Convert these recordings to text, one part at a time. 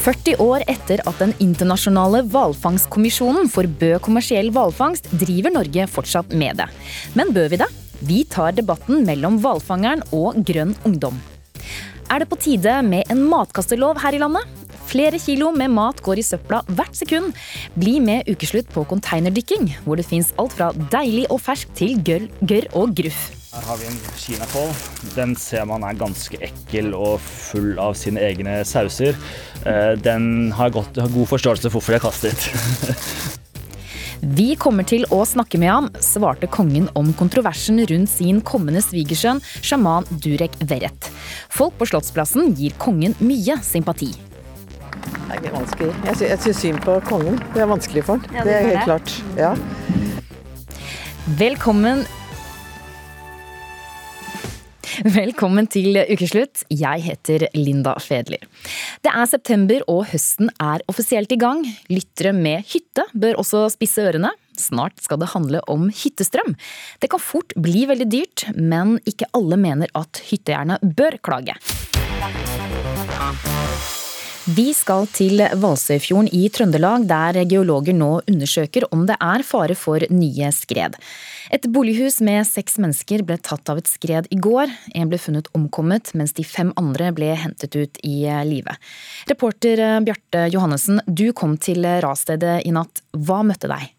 «40 år etter at Den internasjonale hvalfangstkommisjonen forbød kommersiell hvalfangst, driver Norge fortsatt med det. Men bør vi det? Vi tar debatten mellom hvalfangeren og Grønn ungdom. Er det på tide med en matkastelov her i landet? Flere kilo med mat går i søpla hvert sekund. Bli med ukeslutt på containerdykking, hvor det fins alt fra deilig og fersk til gørr og gruff. Her har vi en kinakål. Den ser man er ganske ekkel og full av sine egne sauser. Eh, den har, godt, har god forståelse for hvorfor de er kastet. Vi kommer til å snakke med ham, svarte kongen om kontroversen rundt sin kommende svigersønn, sjaman Durek Verrett. Folk på Slottsplassen gir kongen mye sympati. Det er vanskelig. Jeg, sy jeg syns synd på kongen. Det er vanskelig for han. det er helt klart. Ja. Velkommen Velkommen til ukeslutt. Jeg heter Linda Fedler. Det er september og høsten er offisielt i gang. Lyttere med hytte bør også spisse ørene. Snart skal det handle om hyttestrøm. Det kan fort bli veldig dyrt, men ikke alle mener at hytteeierne bør klage. Vi skal til Valsøyfjorden i Trøndelag, der geologer nå undersøker om det er fare for nye skred. Et bolighus med seks mennesker ble tatt av et skred i går. En ble funnet omkommet, mens de fem andre ble hentet ut i live. Reporter Bjarte Johannessen, du kom til rasstedet i natt. Hva møtte deg?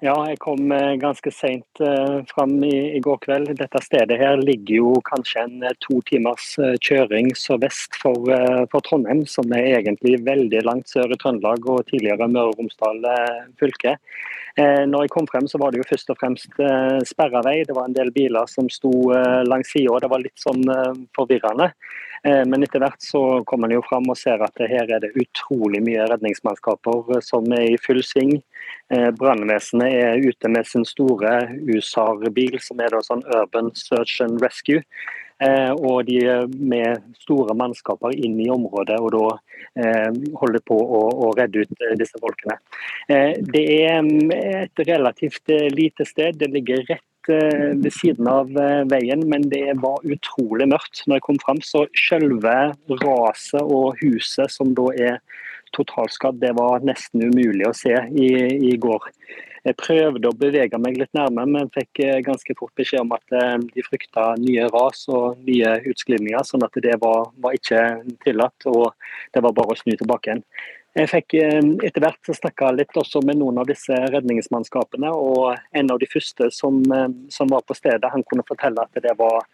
Ja, jeg kom eh, ganske seint uh, fram i, i, går kveld. Dette stedet her ligger jo kanskje en uh, to timers kjøring sørvest for, for, Trondheim, som er egentlig veldig langt sør i Trøndelag og tidligere Møre og Romsdal fylke. Når jeg kom frem, så var det jo først og fremst sperra vei. Det var en del biler som sto langs sida. Det var litt sånn forvirrende. Men etter hvert så kommer man jo fram og ser at her er det utrolig mye redningsmannskaper som er i full sving. Brannvesenet er ute med sin store USAR-bil, som er da sånn Urban Search and Rescue. og de er med store mannskaper inn i området og da holder på å, å redde ut disse folkene. det er et relativt lite sted. Det ligger rett ved siden av veien, men det var utrolig mørkt når jeg kom fram. Så selve raset og huset som da er totalskadd, det var nesten umulig å se i, i, går. Jeg prøvde å bevege meg litt nærmere, men fikk ganske fort beskjed om at de frykta nye ras og nye utsklidninger, sånn at det var, var ikke tillatt. Og det var bare å snu tilbake igjen. Jeg fikk etter hvert snakka litt også med noen av disse redningsmannskapene. og En av de første som, som var på stedet, han kunne fortelle at det var,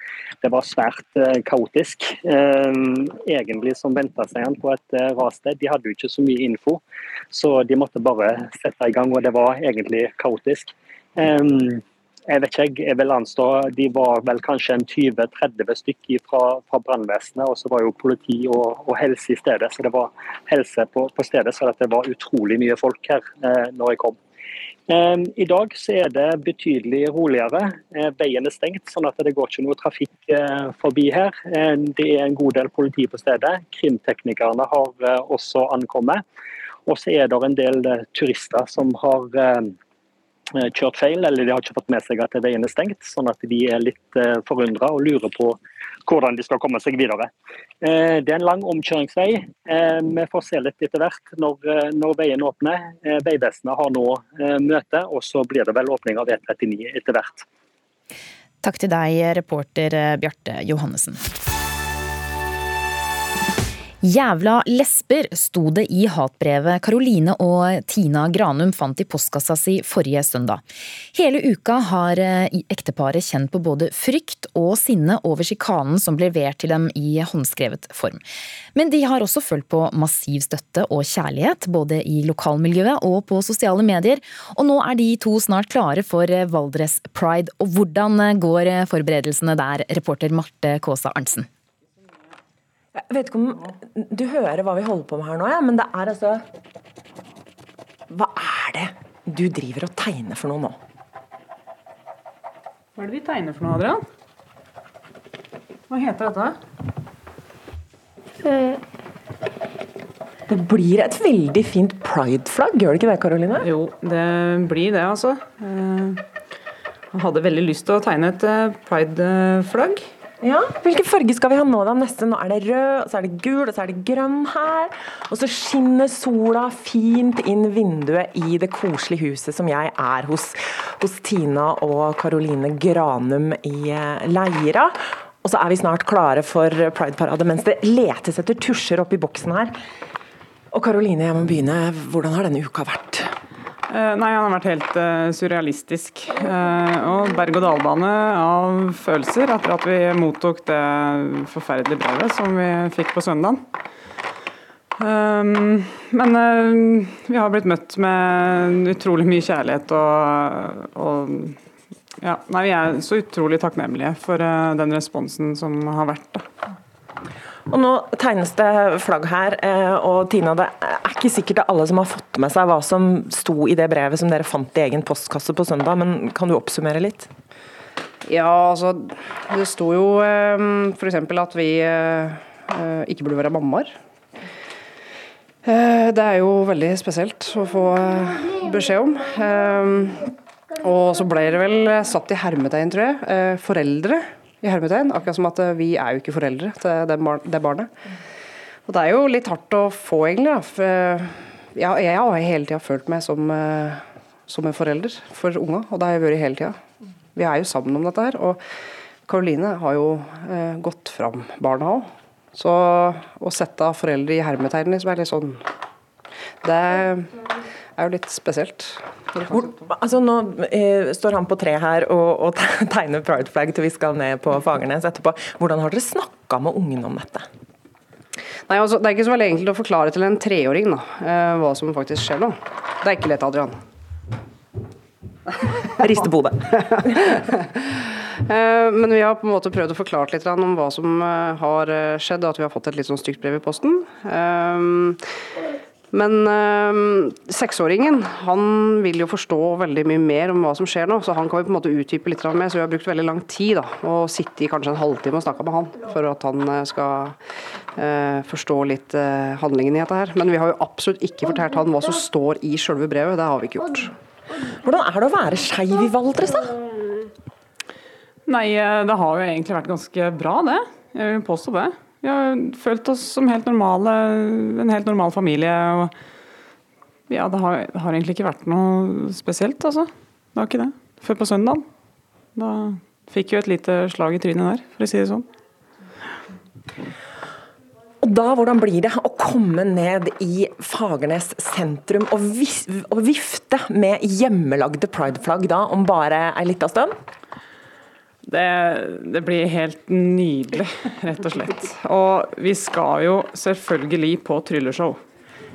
det var svært kaotisk. Egentlig som venta seg han på et rassted. De hadde jo ikke så mye info, så de måtte bare sette i gang. Og det var egentlig kaotisk. Jeg vet ikke, jeg vil anstå De var vel kanskje en 20-30 stykker fra, fra brannvesenet, og så var jo politi og, og, helse i stedet. Så det var helse på, på stedet, så det var utrolig mye folk her eh, når jeg kom. Eh, I dag så er det betydelig roligere. Eh, veien er stengt, sånn at det går ikke noe trafikk eh, forbi her. Eh, det er en god del politi på stedet. Krimteknikerne har eh, også ankommet. Og så er det en del turister som har kjørt feil, eller de har ikke fått med seg at veien er stengt. Sånn at de er litt uh, forundra og lurer på hvordan de skal komme seg videre. Uh, det er en lang omkjøringsvei. Vi får se litt etter hvert når, når veien åpner. Vegvesenet har nå møte, og så blir det vel åpning av E39 etter hvert. Takk til deg, reporter Bjarte Johannessen. Jævla lesber, sto det i hatbrevet Karoline og Tina Granum fant i postkassa si forrige søndag. Hele uka har eh, ekteparet kjent på både frykt og sinne over sjikanen som ble levert til dem i håndskrevet form. Men de har også følt på massiv støtte og kjærlighet, både i lokalmiljøet og på sosiale medier. Og nå er de to snart klare for Valdres Pride. Og hvordan går forberedelsene der, reporter Marte Kaasa Arntzen? Jeg vet ikke om du hører hva vi holder på med her nå, ja, men det er altså Hva er det? du driver og tegner for noe nå? Hva er det vi tegner for noe, Adrian? Hva heter dette? Det blir et veldig fint pride-flagg, gjør det ikke det, Karoline? Jo, det blir det, altså. Eh, Jeg hadde veldig lyst til å tegne et eh, pride-flagg. Ja, Hvilken farge skal vi ha nå, da? Neste nå er det rød, og så er det gul, og så er det grønn her. Og så skinner sola fint inn vinduet i det koselige huset som jeg er hos, hos Tina og Karoline Granum i eh, Leira. Og så er vi snart klare for Pride-parade mens det letes etter tusjer oppi boksen her. Og Karoline, jeg må begynne. Hvordan har denne uka vært? Eh, Nei, han har vært helt uh, surrealistisk. Uh, og berg-og-dal-bane av følelser etter at vi mottok det forferdelige brevet som vi fikk på søndagen. Um, men uh, vi har blitt møtt med utrolig mye kjærlighet og, og ja, nei, vi er så utrolig takknemlige for den responsen som har vært. Da. Og nå tegnes det flagg her, eh, og Tina, det er ikke sikkert det alle som har fått med seg hva som sto i det brevet som dere fant i egen postkasse på søndag, men kan du oppsummere litt? Ja, altså Det sto jo eh, f.eks. at vi eh, ikke burde være mammaer. Det er jo veldig spesielt å få beskjed om. Og så ble det vel satt i hermetegn, tror jeg. Foreldre i hermetegn. Akkurat som at eh, vi er jo ikke foreldre til det, bar det barnet. Og det er jo litt hardt å få, egentlig. For, eh, ja, jeg har hele tida følt meg som, eh, som en forelder for unga, og det har jeg vært hele tida. Vi er jo sammen om dette her. Og Karoline har jo eh, gått fram barna òg. Så å sette foreldre i hermetegn liksom er litt sånn Det er jo litt spesielt. Hvor, altså nå eh, står han på tre her og, og tegner pride flag til vi skal ned på Fagernes etterpå. Hvordan har dere snakka med ungen om dette? Nei, altså, Det er ikke så veldig enkelt å forklare til en treåring da, eh, hva som faktisk skjer nå. Det er ikke lett, Adrian. Riste på hodet. Eh, Men vi har på en måte prøvd å forklare litt om hva som eh, har eh, skjedd, og at vi har fått et litt sånn stygt brev i posten. Men øh, seksåringen han vil jo forstå veldig mye mer om hva som skjer nå, så han kan vi på en måte utdype litt mer. Så vi har brukt veldig lang tid da, og sitte i kanskje en halvtime og snakka med han, for at han eh, skal øh, forstå litt øh, handlingen i dette her. Men vi har jo absolutt ikke fortalt han hva som står i sjølve brevet, det har vi ikke gjort. Hvordan er det å være skeiv i Valdres, da? Nei, det har jo egentlig vært ganske bra, det. Jeg vil påstå det. Vi har følt oss som helt normale, en helt normal familie. og ja, det har, det har egentlig ikke vært noe spesielt, altså. Det har ikke det. Før på søndag. Da fikk jo et lite slag i trynet der, for å si det sånn. Og da, hvordan blir det å komme ned i Fagernes sentrum og, vifte med hjemmelagde prideflagg da om bare ei lita stund? Det, det blir helt nydelig, rett og slett. Og vi skal jo selvfølgelig på trylleshow.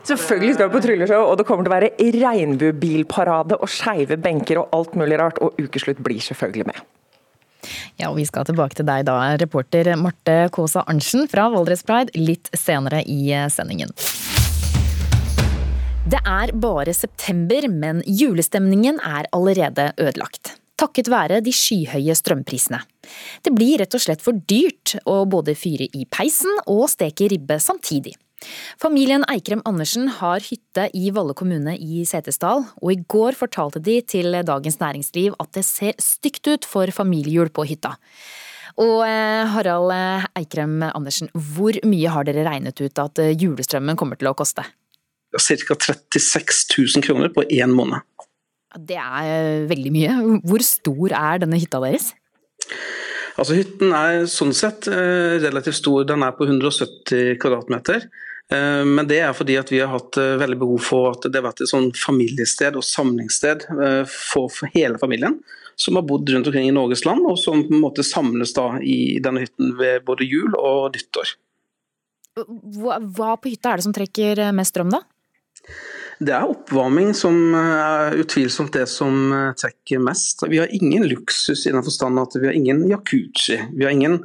Selvfølgelig skal vi på trylleshow, og det kommer til å være regnbuebilparade og skeive benker og alt mulig rart, og ukeslutt blir selvfølgelig med. Ja, og Vi skal tilbake til deg da, reporter Marte Kaasa Arntzen fra Valdres Pride litt senere i sendingen. Det er bare september, men julestemningen er allerede ødelagt. Takket være de skyhøye strømprisene. Det blir rett og slett for dyrt å både fyre i peisen og steke ribbe samtidig. Familien Eikrem Andersen har hytte i Valle kommune i Setesdal, og i går fortalte de til Dagens Næringsliv at det ser stygt ut for familiejul på hytta. Og eh, Harald Eikrem Andersen, hvor mye har dere regnet ut at eh, julestrømmen kommer til å koste? Ca. 36 000 kroner på én måned. Det er eh, veldig mye. Hvor stor er denne hytta deres? Altså Hytten er sånn sett eh, relativt stor, den er på 170 kvadratmeter. Eh, Men det er fordi at vi har hatt veldig behov for at det har vært et sånn familiested og samlingssted for hele familien. Som har bodd rundt omkring i Norges land, og som på en måte samles da i denne hytten ved både jul og nyttår. Hva, på hytta er det som trekker mest strøm, da? Det er oppvarming som er utvilsomt det som eh, trekker mest. Vi har ingen luksus i den forstand at vi har ingen yakuchi. Vi har ingen,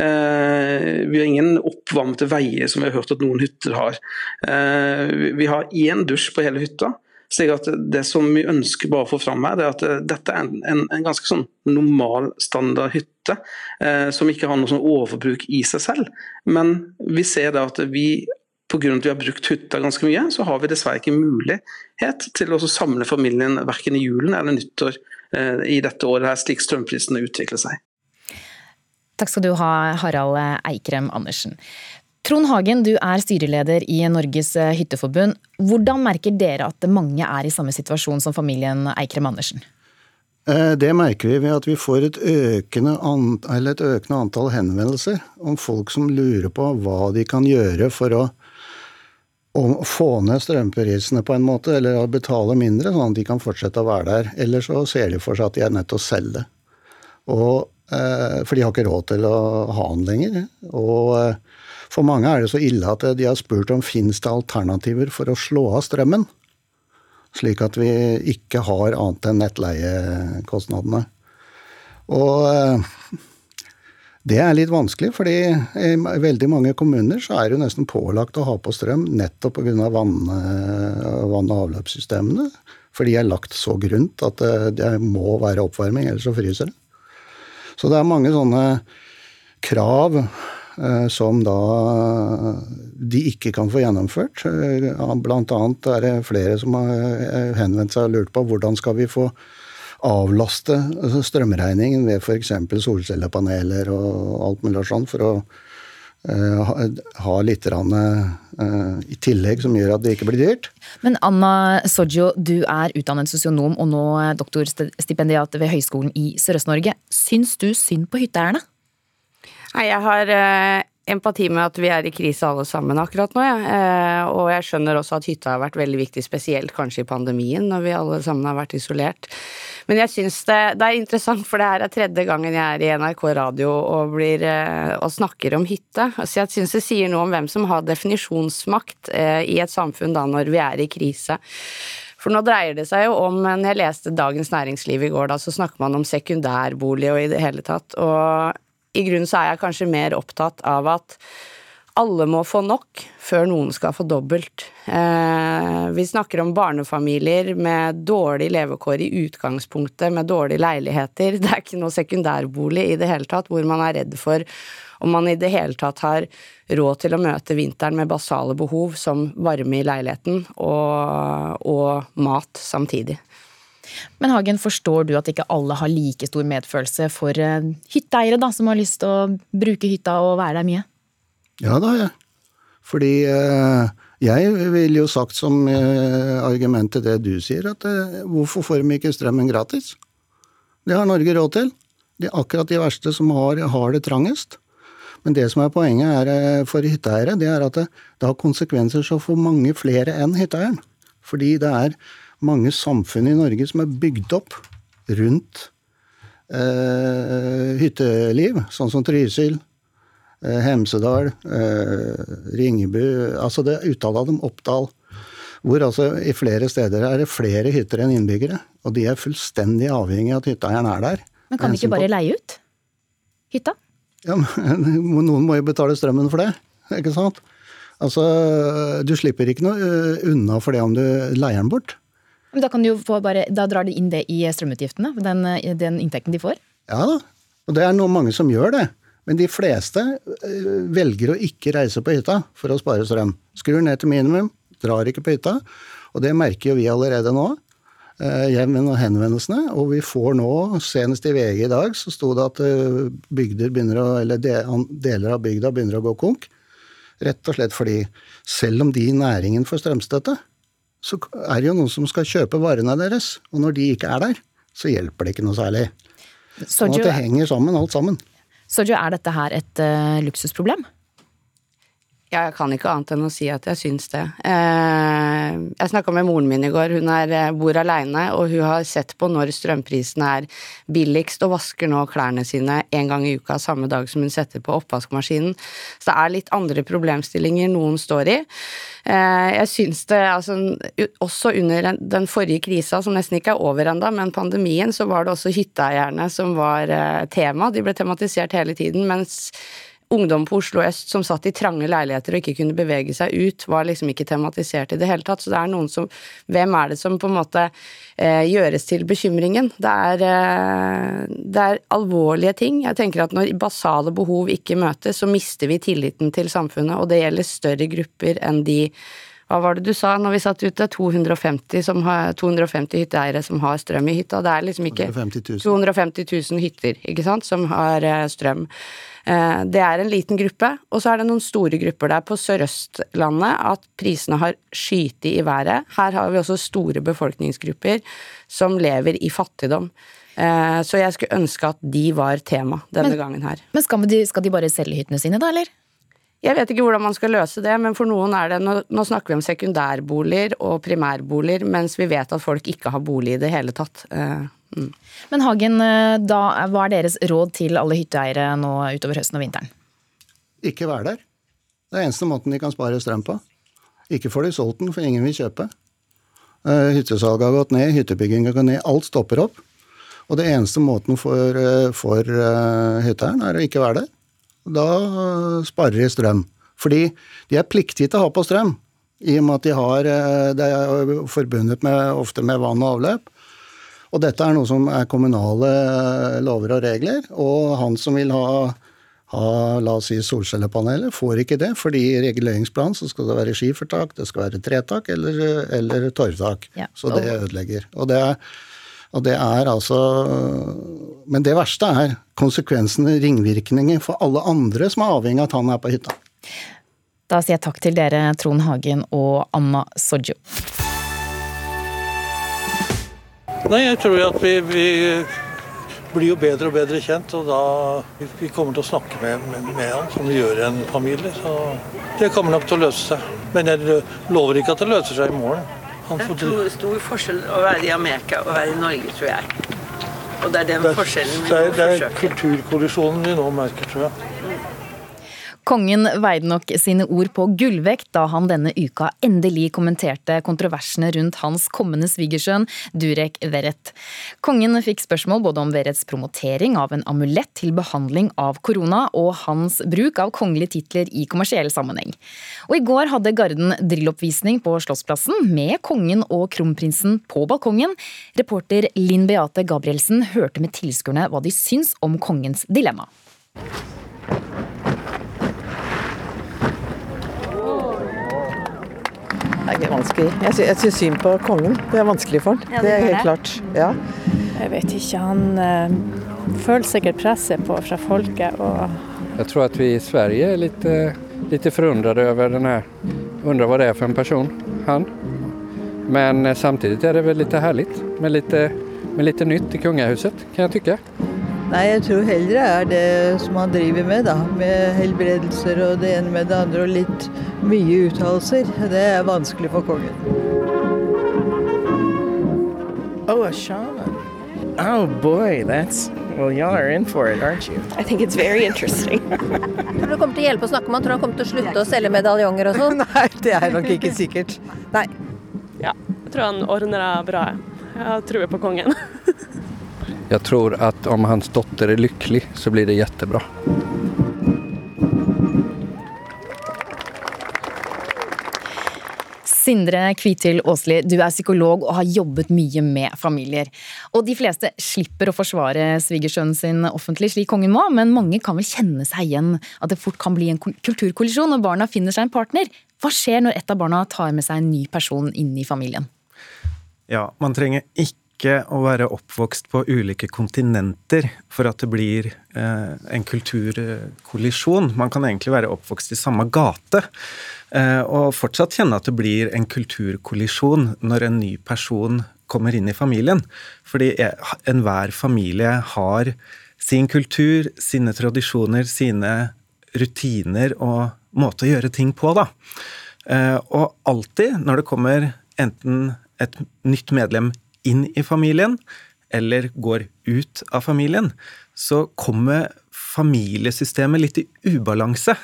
eh, vi har ingen oppvarmede veier som vi har hørt at noen hytter har. Eh, vi- har én dusj på hele hytta. slik at Det som vi ønsker bare å få fram her, det er at eh, dette er en, en, ganske sånn normal standard hytte, eh, som ikke har noe sånn overforbruk i seg selv. Men vi ser da at vi pga. at vi har brukt hytta ganske mye, så har vi dessverre ikke mulighet til å samle familien verken i julen eller nyttår eh, i dette året, her, slik strømprisene utvikler seg. Takk skal du ha, Harald Eikrem Andersen. Trond Hagen, du er styreleder i Norges hytteforbund. Hvordan merker dere at mange er i samme situasjon som familien Eikrem Andersen? Eh, det merker vi ved at vi får et økende, et økende, antall henvendelser om folk som lurer på hva de kan gjøre for å, å få ned strømprisene på en måte, eller å betale mindre, sånn at de kan fortsette å være der. Eller så ser de for seg at de er nødt til å selge. Og, eh, for de har ikke råd til å ha den lenger. Og eh, for mange er det så ille at de har spurt om finnes det alternativer for å slå av strømmen. Slik at vi ikke har annet enn nettleiekostnadene. Og eh, det er litt vanskelig, fordi i veldig mange kommuner så er det nesten pålagt å ha på strøm nettopp pga. Vann, eh, vann- og avløpssystemene. For de er lagt så grunt at det, det må være oppvarming, ellers så fryser det. Så det er mange sånne krav Eh, som da de ikke kan få gjennomført. Eh, blant annet er det flere som har eh, henvendt seg og lurt på hvordan skal vi få avlaste strømregningen ved f.eks. solcellepaneler og alt mulig sånn, for å ha litt i tillegg som gjør at det ikke blir dyrt. Men Anna Soggio, du er utdannet sosionom og nå doktorstipendiat ved Høgskolen i Sørøst-Norge. Syns du synd på hytteeierne? Nei, jeg har eh, empati med at vi er i krise alle sammen akkurat nå, ja. Eh, og jeg skjønner også at hytta har vært veldig viktig, spesielt kanskje i pandemien, når vi alle sammen har vært isolert. Men jeg syns det, det, er interessant, for det her er tredje gangen jeg er i NRK radio og, blir, eh, og snakker om hytte. Så jeg syns det sier noe om hvem som har definisjonsmakt eh, i et samfunn da når vi er i krise. For nå dreier det seg jo om Når jeg leste Dagens Næringsliv i går, da, så snakker man om sekundærbolig og i det hele tatt. Og i grunnen så er jeg kanskje mer opptatt av at alle må få nok før noen skal få dobbelt. Eh, vi snakker om barnefamilier med dårlig levekår i utgangspunktet, med dårlige leiligheter. Det er ikke noe sekundærbolig i det hele tatt, hvor man er redd for om man i det hele tatt har råd til å møte vinteren med basale behov som varme i leiligheten og, og mat samtidig. Men Hagen, forstår du at ikke alle har like stor medfølelse for eh, hytteeiere da, som har lyst til å bruke hytta og være der mye? Ja, det har jeg. Fordi eh, jeg ville jo sagt som eh, argument til det du sier, at hvorfor får de ikke strømmen gratis? Det har Norge råd til. Det er akkurat de verste som har, har det trangest. Men det som er poenget er, for hytteeiere, det er at det, det har konsekvenser så for mange flere enn hytteeieren. Fordi det er mange samfunn i Norge som er bygd opp rundt eh, hytteliv, sånn som Trysil, eh, Hemsedal, eh, Ringebu Altså det uttale av dem Oppdal. Hvor altså i flere steder er det flere hytter enn innbyggere. Og de er fullstendig avhengig av at hytteeieren er der. Men kan de ikke bare leie ut hytta? Ja, men Noen må jo betale strømmen for det, ikke sant? Altså, Du slipper ikke noe eh, unna for det om du leier den bort. Men da, kan du få bare, da drar de inn det i strømutgiftene? Den, den inntekten de får? Ja da, og det er noe mange som gjør det. Men de fleste eh, velger å ikke reise på hytta for å spare strøm. Skrur ned til minimum, drar ikke på hytta. Og det merker jo vi allerede nå. Eh, og henvendelsene. Og vi får nå, senest i VG i dag, så sto det at eh, bygder begynner å, eller deler av bygda begynner å gå konk. Rett og slett fordi selv om de i næringen får strømstøtte, så er det jo noen som skal kjøpe varene deres. Og når de ikke er der, så hjelper det ikke noe særlig. Sånn at det henger sammen, alt sammen. Så er dette her et uh, luksusproblem? Ja, jeg kan ikke annet enn å si at jeg syns det. Eh, jeg snakka med moren min i går, hun er, eh, bor aleine, og hun har sett på når strømprisene er billigst, og vasker nå klærne sine en gang i uka samme dag som hun setter på oppvaskmaskinen. Så det er litt andre problemstillinger noen står i. Eh, jeg syns det, altså også under den forrige krisa, som nesten ikke er over ennå, men pandemien, så var det også hytteeierne som var tema. De ble tematisert hele tiden, mens ungdom på Oslo øst som satt i trange leiligheter og ikke kunne bevege seg ut, var liksom ikke tematisert i det hele tatt. Så det er noen som Hvem er det som på en måte eh, gjøres til bekymringen? Det er, eh, det er alvorlige ting. Jeg tenker at når basale behov ikke møtes, så mister vi tilliten til samfunnet, og det gjelder større grupper enn de hva var det du sa når vi satt ute? 250, som har, 250 hytteeiere som har strøm i hytta. Det er liksom ikke 250 000. 250 000 hytter, ikke sant, som har eh, strøm. Eh, det er en liten gruppe, og så er det noen store grupper der på Sørøstlandet at prisene har skytet i været. Her har vi også store befolkningsgrupper som lever i fattigdom. Eh, så jeg skulle ønske at de var tema denne Men- gangen her. Men skal de, skal de bare selge hyttene sine, da, eller? Jeg vet ikke hvordan man skal løse det, men for noen er det Nå, nå snakker vi om sekundærboliger og primærboliger, mens vi vet at folk ikke har bolig i det hele tatt. Eh, mm. Men Hagen, eh, da, hva er deres råd til alle hytteeiere nå utover høsten og vinteren? Ikke vær der. Det er eneste måten de kan spare strøm på. Ikke får de solgt den, for ingen vil kjøpe. Eh, Hyttesalget har gått ned, hyttebygginga gått ned. Alt stopper opp. Og det eneste måten for, eh, for eh, hytteeieren er å ikke være der. Da eh, sparer de strøm. Fordi de er pliktige til å ha på strøm, i og med at de har eh, Det er forbundet med, ofte med vann og avløp. Og dette er noe som er kommunale lover og regler, og han som vil ha, ha la oss si solcellepaneler, får ikke det, fordi i reguleringsplanen så skal det være skifertak, det skal være tretak eller, eller torvtak. Ja, Så det ødelegger. Og det er, og det er altså Men det verste er konsekvensene, ringvirkninger, for alle andre som er avhengig av at han er på hytta. Da sier jeg takk til dere, Trond Hagen og Anna Soggio. Nei, jeg tror at vi, vi blir jo bedre og bedre kjent, og da vi, kommer til å snakke med, med, med han som vi gjør i en familie. Så det kommer nok til å løse seg. Men jeg lover ikke at det løser seg i morgen. Han Det er stor, stor forskjell å være i Amerika og være i Norge, tror jeg. Og det er den det er, forskjellen vi det må er, det er forsøke. kulturkollisjonen vi nå merker, tror jeg. Kongen veide nok sine ord på gullvekt da han denne uka endelig kommenterte kontroversene rundt hans kommende svigersønn Durek Verrett. Kongen fikk spørsmål både om Verretts promotering av en amulett til behandling av korona, og hans bruk av kongelige titler i kommersiell sammenheng. Og i går hadde Garden drilloppvisning på Slottsplassen med kongen og kronprinsen på balkongen. Reporter Linn Beate Gabrielsen hørte med tilskuerne hva de syns om kongens dilemma. Det er vanskelig. Jeg, sy jeg syns synd på kongen. Det er vanskelig for han. Ja, det det er helt det. klart. Ja. Jeg vet ikke. Han øh, føler sikkert presset på fra folket. og Jeg tror at vi i Sverige er litt, litt forundret over den här, undrar vad det er for en person, han. Men samtidig er det vel litt herlig med litt, med litt nytt i kungahuset kan jeg tycka. Nei, jeg tror heller det er det som han driver med, da. Med helbredelser og det ene med det andre, og litt mye uttalelser. Det er vanskelig for kongen. Oh, a shaman. Oh boy, that's well, y'all are in for it, aren't you? I think it's very interesting. Tror du kommer til å hjelpe å snakke med han? Tror han kommer til å slutte å selge medaljonger og sånn? Nei, det er nok ikke sikkert. Nei. Ja, jeg tror han ordner det bra. Jeg tror på kongen. Jag tror at om hans dotter er lykkelig, så blir det kjempebra. Sindre Kvitil Aasli, du er psykolog og har jobbet mye med familier. Og de fleste slipper å forsvare svigersønnen sin offentlig, slik kongen må, men mange kan vel kjenne seg igjen at det fort kan bli en kulturkollisjon når barna finner seg en partner. Hva skjer når et av barna tar med seg en ny person inn i familien? Ja, man trenger ikke å være oppvokst på ulike kontinenter for at det blir eh, en kulturkollisjon. Man kan egentlig være oppvokst i samme gate eh, og fortsatt kjenne at det blir en kulturkollisjon når en ny person kommer inn i familien. Fordi eh, enhver familie har sin kultur, sine tradisjoner, sine rutiner og måte å gjøre ting på, da. Eh, og alltid når det kommer enten et nytt medlem inn i familien, eller går ut av familien, så kommer familiesystemet litt i ubalanse.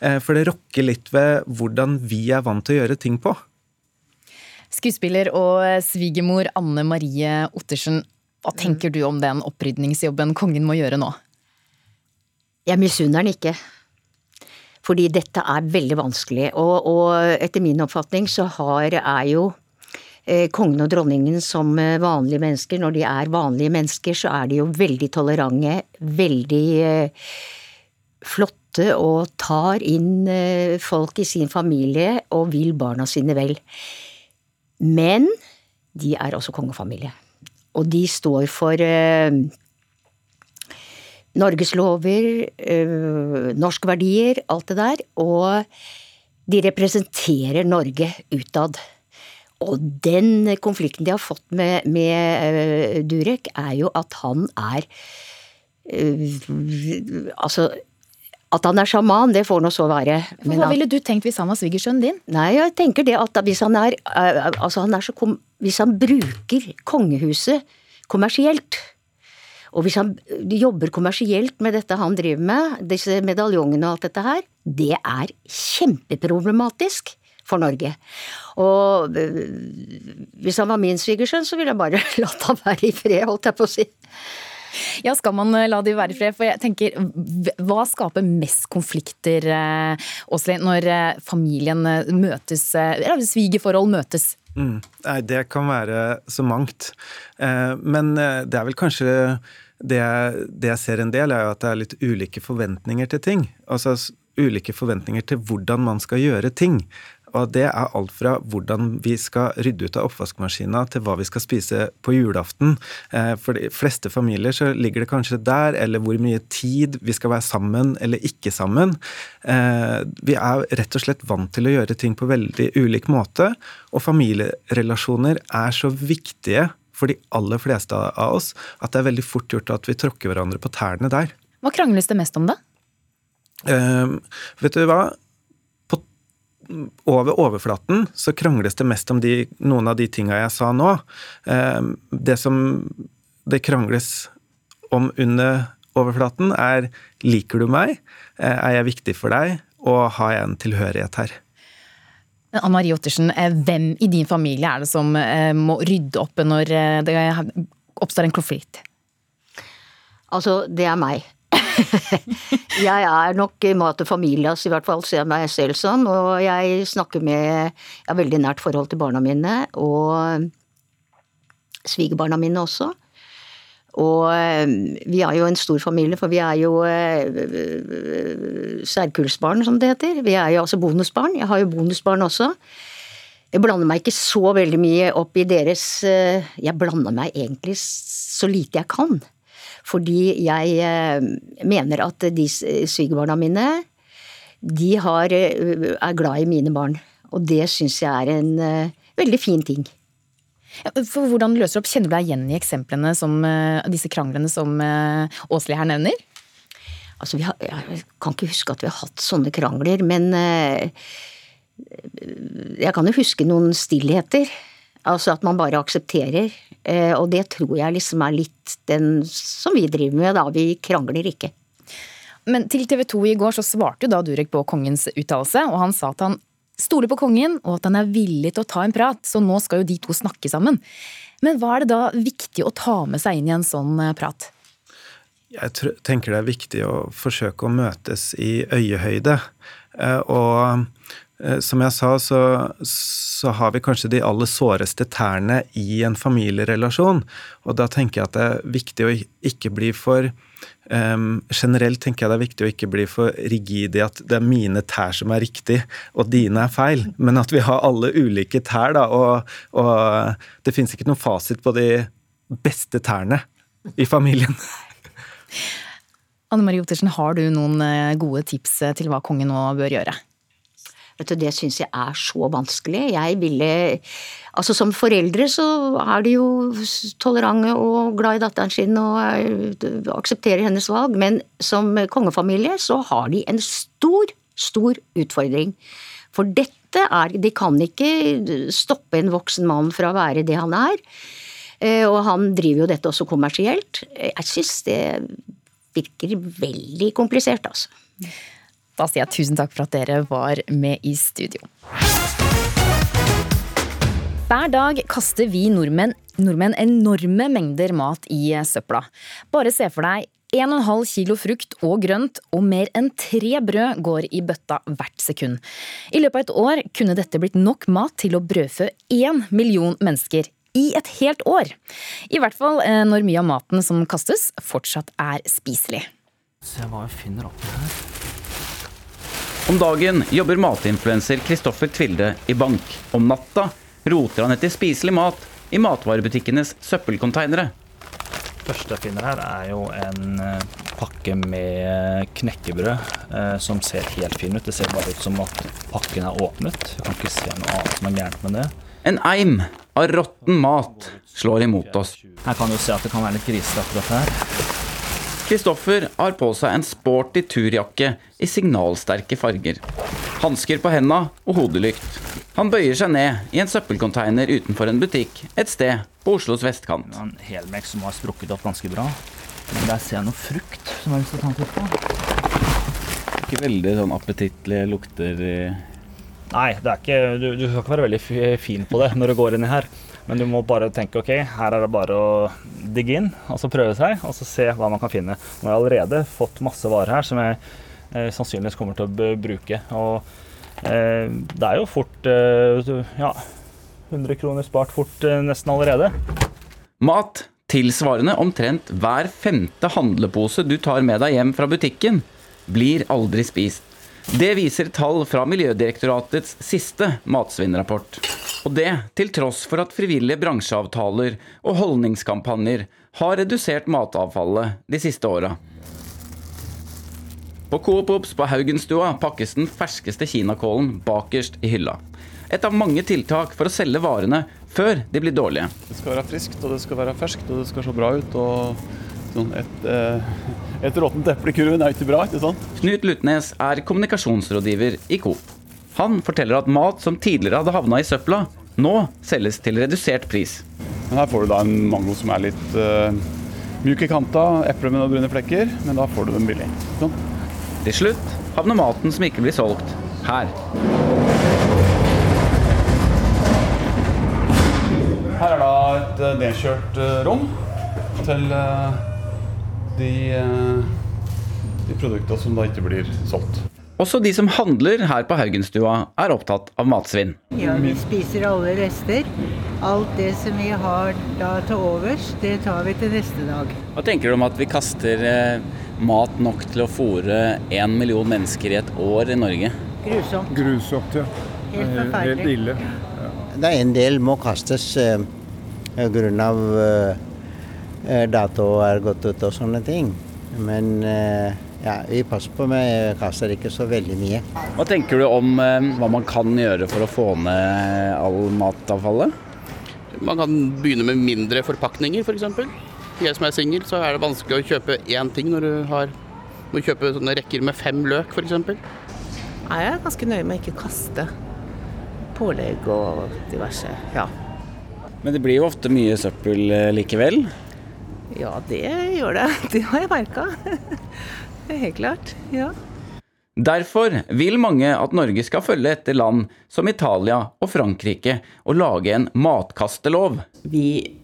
Eh, For det rokker litt ved hvordan vi er vant til å gjøre ting på. Skuespiller og svigermor Anne Marie Ottersen, hva tenker du om den opprydningsjobben kongen må gjøre nå? Jeg misunner den ikke. Fordi dette er veldig vanskelig. Og, og etter min oppfatning så har, er jo kongen og dronningen som eh, vanlige mennesker. Når de er vanlige mennesker, så er de jo veldig tolerante, veldig eh, flotte og tar inn eh, folk i sin familie og vil barna sine vel. Men de er også kongefamilie. Og de står for eh, Norges lover, norske verdier, alt det der. Og de representerer Norge utad. Og den konflikten de har fått med, med øh, Durek, er jo at han er øh, Altså at han er sjaman, det får nå så være. Men Hva ville du tenkt hvis han var svigersønnen din? Nei, jeg tenker det at hvis han er, altså han er så kom, Hvis han bruker kongehuset kommersielt, og hvis han jobber kommersielt med dette han driver med, disse medaljongene og alt dette her, det er kjempeproblematisk for Norge. Og hvis han var min svigersønn, så ville jeg bare latt han være i fred, holdt jeg på å si. Ja, skal man la de være i fred? For jeg tenker, hva skaper mest konflikter, Åsli, når familien møtes, eller svigerforhold møtes? Mm. Nei, det kan være så mangt. Men det er vel kanskje det jeg, det jeg, ser en del, er jo at det er litt ulike forventninger til ting. Altså ulike forventninger til hvordan man skal gjøre ting. Og det er alt fra hvordan vi skal rydde ut av oppvaskmaskina, til hva vi skal spise på julaften. For de fleste familier så ligger det kanskje der, eller hvor mye tid vi skal være sammen eller ikke sammen. Vi er rett og slett vant til å gjøre ting på veldig ulik måte, og familierelasjoner er så viktige for de aller fleste av oss at det er veldig fort gjort at vi tråkker hverandre på tærne der. Hva krangles det mest om, da? Uh, vet du hva? Over overflaten så krangles det mest om de, noen av de tinga jeg sa nå. Uh, det som det krangles om under overflaten, er liker du meg, uh, er jeg viktig for deg, og har jeg en tilhørighet her? Anne Marie Ottersen, hvem i din familie er det som må rydde opp når det oppstår en konflikt? Altså, det er meg. jeg er nok mat og familias, i hvert fall ser jeg meg selv sånn. Og jeg snakker med Jeg har veldig nært forhold til barna mine, og svigerbarna mine også. Og vi er jo en stor familie, for vi er jo særkullsbarn, som det heter. Vi er jo altså bonusbarn. Jeg har jo bonusbarn også. Jeg blander meg ikke så veldig mye opp i deres Jeg blander meg egentlig så lite jeg kan. Fordi jeg mener at de svigerbarna mine, de har, er glad i mine barn. Og det syns jeg er en veldig fin ting. For hvordan løser du opp? Kjenner du deg igjen i eksemplene som disse kranglene som Åsli her nevner? Altså, har, jeg kan ikke huske at vi har hatt sånne krangler, men jeg kan jo huske noen stillheter. Altså at man bare aksepterer. Og det tror jeg liksom er litt den som vi driver med, da. Vi krangler ikke. Men til TV 2 i går så svarte jo da Durek på kongens uttalelse, og han sa at han stoler på kongen, og at han er villig til å ta en prat, så nå skal jo de to snakke sammen. Men hva er det da viktig å ta med seg inn i en sånn prat? Jeg tenker det er viktig å forsøke å møtes i øyehøyde. Og som jeg sa, så, så, har vi kanskje de aller såreste tærne i en familierelasjon. Og da tenker jeg at det er viktig å ikke bli for um, Generelt tenker jeg det er viktig å ikke bli for rigid i at det er mine tær som er riktig, og dine er feil. Men at vi har alle ulike tær, da. Og, og det fins ikke noen fasit på de beste tærne i familien. Anne Marie Ottersen, har du noen gode tips til hva kongen nå bør gjøre? Vet du, Det syns jeg er så vanskelig. Jeg ville Altså Som foreldre så er de jo tolerante og glad i datteren sin og aksepterer hennes valg, men som kongefamilie så har de en stor, stor utfordring. For dette er De kan ikke stoppe en voksen mann fra å være det han er. Og han driver jo dette også kommersielt. Jeg syns det virker veldig komplisert, altså. Da sier jeg tusen takk for at dere var med i studio. Hver dag kaster vi nordmenn, nordmenn enorme mengder mat i søpla. Bare se for deg 1,5 kilo frukt og grønt og mer enn tre brød går i bøtta hvert sekund. I løpet av et år kunne dette blitt nok mat til å brødfø én million mennesker i et helt år. I hvert fall eh, når mye av maten som kastes, fortsatt er spiselig. Se hva jeg finner oppi her. Om dagen jobber matinfluenser Kristoffer Tvilde i bank. Om natta roter han etter spiselig mat i matvarebutikkenes søppelkonteinere. første jeg finner her, er jo en eh, pakke med knekkebrød eh, som ser helt fin ut. Det ser bare ut som at pakken er åpnet. Jeg kan ikke se noe annet som er gærent med det. En eim av råtten mat slår imot oss. Her kan du se at det kan være litt grisete akkurat her. Kristoffer har på seg en sporty turjakke i signalsterke farger. Hansker på henda og hodelykt. Han bøyer seg ned i en søppelcontainer utenfor en butikk et sted på Oslos vestkant. En helmelk som har sprukket opp ganske bra. Men der ser jeg noe frukt som jeg har lyst til å ta en titt på. Ikke veldig sånn appetittlige lukter i Nei, det er ikke, du, du skal ikke være veldig fin på det når du går inn i her. Men du må bare tenke ok, her er det bare å digge inn, og så prøve seg, og så se hva man kan finne. Nå har jeg allerede fått masse varer her som jeg eh, sannsynligvis kommer til å bruke. Og eh, det er jo fort eh, ja, 100 kroner spart fort eh, nesten allerede. Mat tilsvarende omtrent hver femte handlepose du tar med deg hjem fra butikken, blir aldri spist. Det viser tall fra Miljødirektoratets siste matsvinnrapport. Og det til tross for at frivillige bransjeavtaler og holdningskampanjer har redusert matavfallet de siste åra. På Coop Ops på Haugenstua pakkes den ferskeste kinakålen bakerst i hylla. Et av mange tiltak for å selge varene før de blir dårlige. Det skal være friskt, og det skal være ferskt, og det skal se bra ut. og sånn et, eh, et råttent eple i kurven er ikke bra, ikke sant? Knut Lutnes er kommunikasjonsrådgiver i Coop. Han forteller at mat som tidligere hadde havna i søpla, nå selges til redusert pris. Her får du da en mango som er litt uh, mjuk i kanta, eple med noen brune flekker, men da får du den billig. Sånn. Til slutt havner maten som ikke blir solgt, her. Her er da et eh, nedkjørt eh, rom til de, de produktene som da ikke blir solgt. Også de som handler her på Haugenstua, er opptatt av matsvinn. Ja, vi spiser alle rester. Alt det som vi har da til overs, det tar vi til neste dag. Hva tenker du om at vi kaster eh, mat nok til å fôre én million mennesker i et år i Norge? Grusomt. Grusomt, ja. Helt forferdelig. Helt ille. Det er en del må kastes eh, pga. Eh, dato er gått ut og sånne ting. Men eh, ja, vi passer på med kaster ikke så veldig mye. Hva tenker du om eh, hva man kan gjøre for å få ned all matavfallet? Man kan begynne med mindre forpakninger, f.eks. Jeg som er singel, så er det vanskelig å kjøpe én ting når du har må kjøpe sånne rekker med fem løk, f.eks. Nei, Jeg er ganske nøye med å ikke kaste pålegg og diverse. Ja. Men det blir jo ofte mye søppel eh, likevel. ja, det gjør det. Det har jeg merka. Det er helt klart. Ja. Derfor vil mange at Norge skal følge etter land som Italia og Frankrike og lage en matkastelov. Vi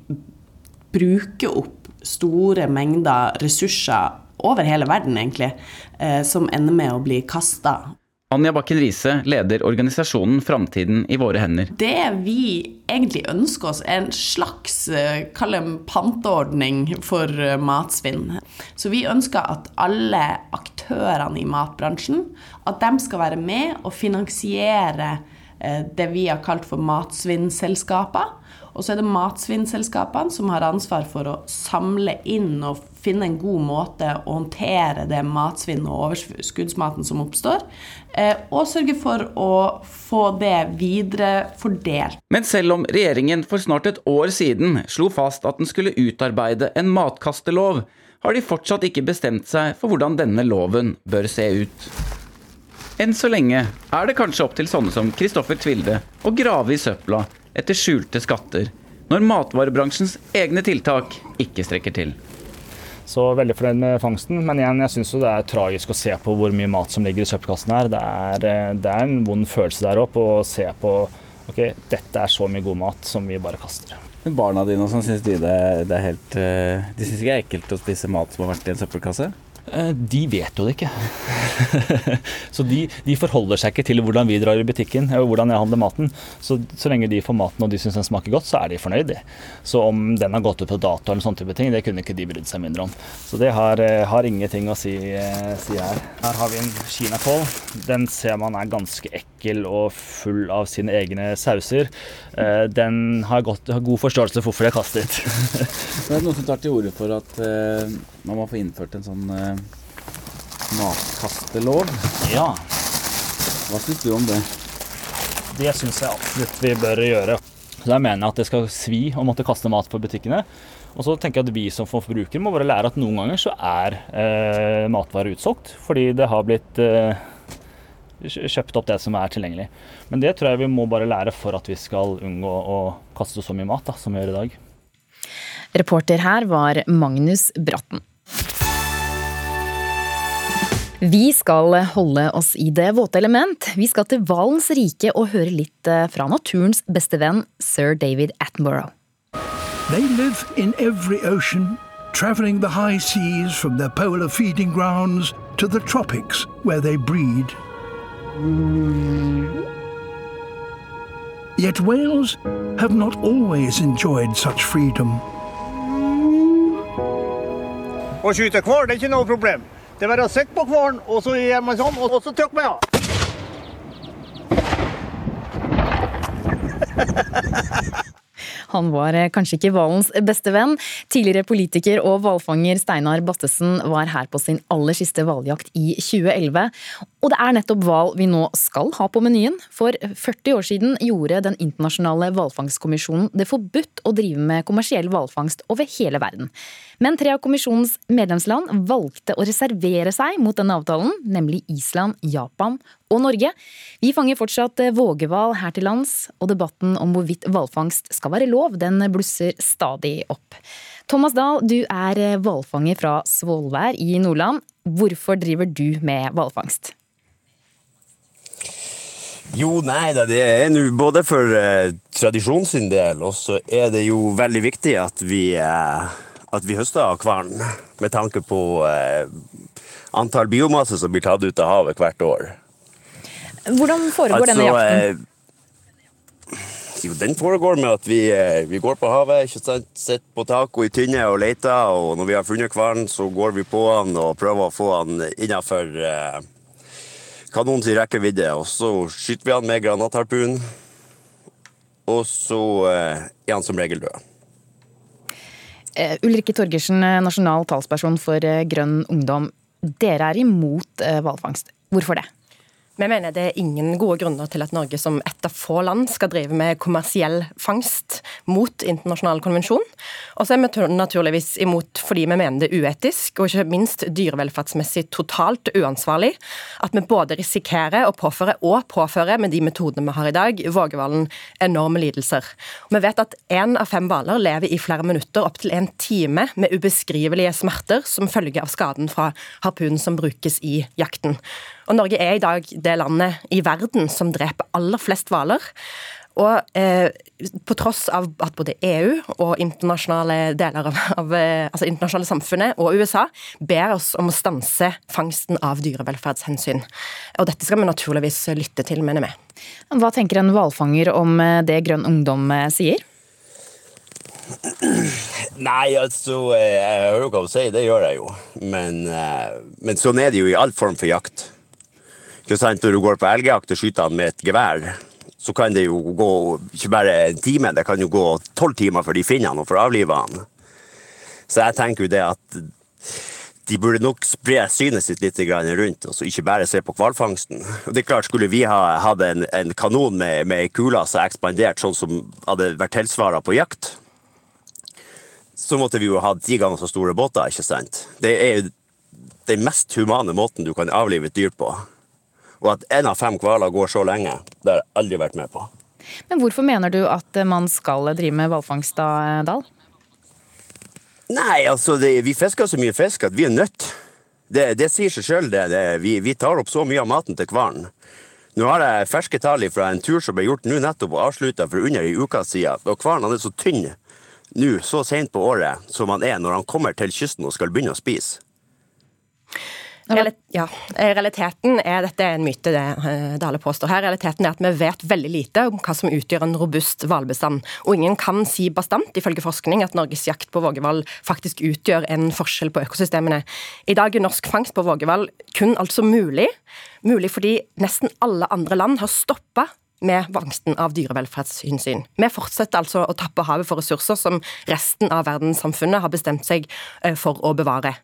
bruker opp store mengder ressurser over hele verden, egentlig, eh, som ender med å bli kasta. Anja Bakken Riise leder organisasjonen Framtiden i våre hender. Det vi egentlig ønsker oss, er en slags eh, kall det panteordning for eh, matsvinn. Så vi ønsker at alle aktørene i matbransjen at de skal være med og finansiere eh, det vi har kalt for matsvinnselskaper. Og så er det matsvinnselskapene som har ansvar for å samle inn og finne en god måte å håndtere det matsvinn og overskuddsmaten som oppstår, eh, og sørge for å få det videre fordelt. Men selv om regjeringen for snart et år siden slo fast at den skulle utarbeide en matkastelov, har de fortsatt ikke bestemt seg for hvordan denne loven bør se ut. Enn så lenge er det kanskje opp til sånne som Kristoffer Tvilde å grave i søpla etter skjulte skatter, når matvarebransjens egne tiltak ikke strekker til. Så veldig fornøyd med fangsten, men igjen, jeg syns det er tragisk å se på hvor mye mat som ligger i søppelkassen her. Det er, eh, det er en vond følelse der oppe å se på ok, dette er så mye god mat som vi bare kaster. Men barna dine og sånn, syns de det, er helt eh, De syns ikke det er ekkelt å spise mat som har vært i en søppelkasse? Eh, De vet jo det ikke. så de, de forholder seg ikke til hvordan vi drar i butikken og hvordan jeg handler maten. Så, så lenge de får maten og de syns den smaker godt, så er de fornøyd. de. Så om den har gått ut på dato eller sånne type ting, det kunne ikke de brydd seg mindre om. Så det har, eh, har ingenting å si, eh, si her. Her har vi en kinakål. Den ser man er ganske ekkel og full av sine egne sauser. Eh, Den har, godt, har god forståelse for hvorfor jeg kastet. Det er noen som tar til orde for at eh, man må få innført en sånn matkastelov. Ja. Hva syns du om det? Det syns jeg absolutt vi bør gjøre. Så Der mener jeg at det skal svi å måtte kaste mat på butikkene. Og så tenker jeg at vi som forbrukere må bare lære at noen ganger så er eh, matvarer utsolgt. Fordi det har blitt eh, kjøpt opp det som er tilgjengelig. Men det tror jeg vi må bare lære for at vi skal unngå å kaste så mye mat da, som vi gjør i dag. Reporter her var Magnus Bratten. Vi skal holde oss i det våte element. Vi skal til hvalens rike og høre litt eh, fra naturens beste venn, sir David Attenborough. They live in every ocean, traveling the high seas from their polar feeding grounds to the tropics where they breed. Yet whales have not always enjoyed such freedom. Å skyte hval det er ikke noe problem. Det er bare å sitte på hvalen, og så gjør man sånn, og så trykker man av. Han var eh, kanskje ikke hvalens beste venn. Tidligere politiker og hvalfanger Steinar Battesen var her på sin aller siste hvaljakt i 2011. Og det er nettopp hval vi nå skal ha på menyen. For 40 år siden gjorde Den internasjonale hvalfangstkommisjonen det forbudt å drive med kommersiell hvalfangst over hele verden. Men tre av kommisjonens medlemsland valgte å reservere seg mot denne avtalen, nemlig Island, Japan og Norge. Vi fanger fortsatt eh, vågehval her til lands, og debatten om hvorvidt hvalfangst skal være lov, den blusser stadig opp. Thomas Dahl, du er eh, hvalfanger fra Svolvær i Nordland. Hvorfor driver du med hvalfangst? Jo, nei da, det er nå både for eh, tradisjon sin del, og så er det jo veldig viktig at vi, eh, at vi høster av hvalen. Med tanke på eh, antall biomasse som blir tatt ut av havet hvert år. Hvordan foregår denne jakten? eh, jo, den foregår med at vi, eh, vi går på havet, ikke sant? sitter på tak og i tynne og leter. Og når vi har funnet hvalen, så går vi på han og prøver å få han innafor eh, kanonens rekkevidde. Og så skyter vi han med granatharpun. Og så eh, er han som regel død. Eh, Ulrikke Torgersen, eh, nasjonal talsperson for eh, Grønn ungdom. Dere er imot hvalfangst. Hvorfor det? Vi mener det er ingen gode grunner til at Norge som et av få land skal drive med kommersiell fangst mot internasjonal konvensjon. Og så er vi naturligvis imot fordi vi mener det er uetisk, og ikke minst dyrevelferdsmessig totalt uansvarlig, at vi både risikerer å påføre og påfører med de metodene vi har i dag, vågehvalen enorme lidelser. Vi vet at én av fem hvaler lever i flere minutter, opptil en time, med ubeskrivelige smerter som følge av skaden fra harpunen som brukes i jakten. Og Norge er i dag det landet i verden som dreper aller flest hvaler. Og eh, på tross av at både EU og internasjonale deler av, av eh, altså internasjonale samfunnet og USA ber oss om å stanse fangsten av dyrevelferdshensyn. Og dette skal vi naturligvis lytte til, mener vi. Hva tenker en hvalfanger om eh, det Grønn ungdom eh, sier? Nei, altså eh, Jeg hører hva du sier, det gjør jeg jo. Men, eh, men sånn er det jo i all form for jakt. Når du går på elgjakt og skyter han med et gevær, så kan det jo gå ikke bare en time, det kan jo gå tolv timer før de finner han og får avlive han. Så jeg tenker jo det at de burde nok spre synet sitt litt rundt, og ikke bare se på hvalfangsten. Det er klart, Skulle vi ha hatt en, en kanon med, med kuler som ekspandert sånn som hadde vært tilsvaret på jakt, så måtte vi jo ha ti ganger så store båter, ikke sant? Det er jo den mest humane måten du kan avlive et dyr på. Og at én av fem hvaler går så lenge, det har jeg aldri vært med på. Men hvorfor mener du at eh, man skal drive med hvalfangst da, eh, Dahl? Nei, altså, det, vi fisker så mye fisk at vi er nødt. Det, det sier seg sjøl, det. det. Vi, vi tar opp så mye av maten til hvalen. Nå har jeg ferske tall fra en tur som ble gjort nå nettopp og avslutta for under ei uke siden. Og hvalen er så tynn nå så sent på året som han er når han kommer til kysten og skal begynne å spise. Ja, Realiteten er dette er en myte, det eh, Dale påstår her. Realiteten er at vi vet veldig lite om hva som utgjør en robust hvalbestand. Og ingen kan si bastant, ifølge forskning, at Norges jakt på vågehval faktisk utgjør en forskjell på økosystemene. I dag er norsk fangst på vågehval kun altså mulig. Mulig fordi nesten alle andre land har stoppa med vangsten av dyrevelferdshensyn. Vi fortsetter altså å tappe havet for ressurser som resten av verdenssamfunnet har bestemt seg eh, for å bevare.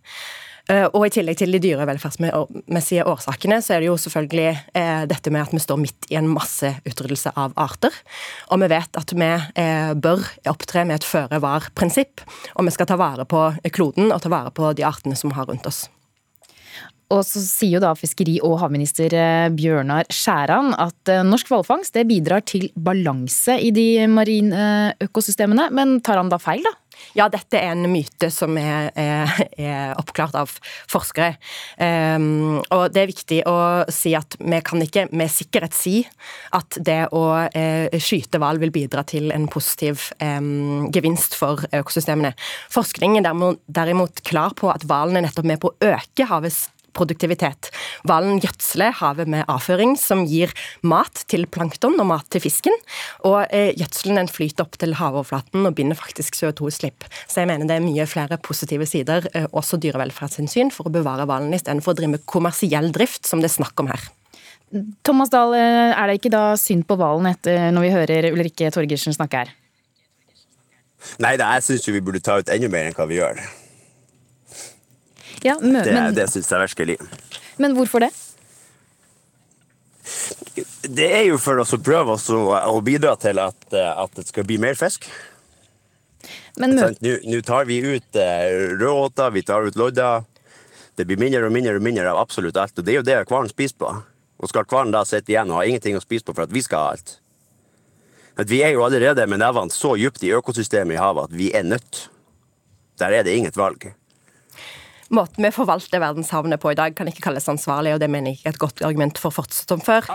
Eh, og I tillegg til de dyrevelferdsmessige årsakene, så er det jo selvfølgelig eh, dette med at vi står midt i en masseutryddelse av arter. Og vi vet at vi eh, bør opptre med et føre-var-prinsipp. Og vi skal ta vare på kloden og ta vare på de artene som vi har rundt oss. Og så sier jo da fiskeri- og havminister Bjørnar Skjæran at norsk hvalfangst bidrar til balanse i de marine økosystemene, men tar han da feil, da? Ja, dette er en myte som er, er, er oppklart av forskere. Um, og det er viktig å si at vi kan ikke med sikkerhet si at det å uh, skyte hval vil bidra til en positiv um, gevinst for økosystemene. Forskningen er derimot klar på at hvalen er nettopp med på å øke havets produktivitet. Hvalen gjødsler havet med avføring som gir mat til plankton og mat til fisken. Og eh, gjødselen flyter opp til havoverflaten og binder faktisk CO2-utslipp. Så jeg mener det er mye flere positive sider, eh, også dyrevelferdshensyn, for å bevare hvalen istedenfor å drive med kommersiell drift, som det er snakk om her. Thomas Dahl, eh, er det ikke da synd på hvalen når vi hører Ulrikke Torgersen snakke her? Nei da, jeg syns vi burde ta ut enda mer enn hva vi gjør. Ja, men, det det syns jeg virkelig. Men hvorfor det? Det er jo for å prøve å bidra til at, at, det skal bli mer fisk. Nå tar vi ut eh, rødåter, vi tar ut lodder. Det blir mindre og mindre og mindre av absolutt alt. Og det er jo det hvalen spiser på. Og skal hvalen da sitte igjen og ha ingenting å spise på for at vi skal ha alt? At vi er jo allerede med nevene så dypt i økosystemet i havet at vi er nødt. Der er det inget valg måten vi forvalter verdenshavnene på i dag, kan ikke kalles ansvarlig, og det mener jeg ikke er et godt argument for fortsatt som før.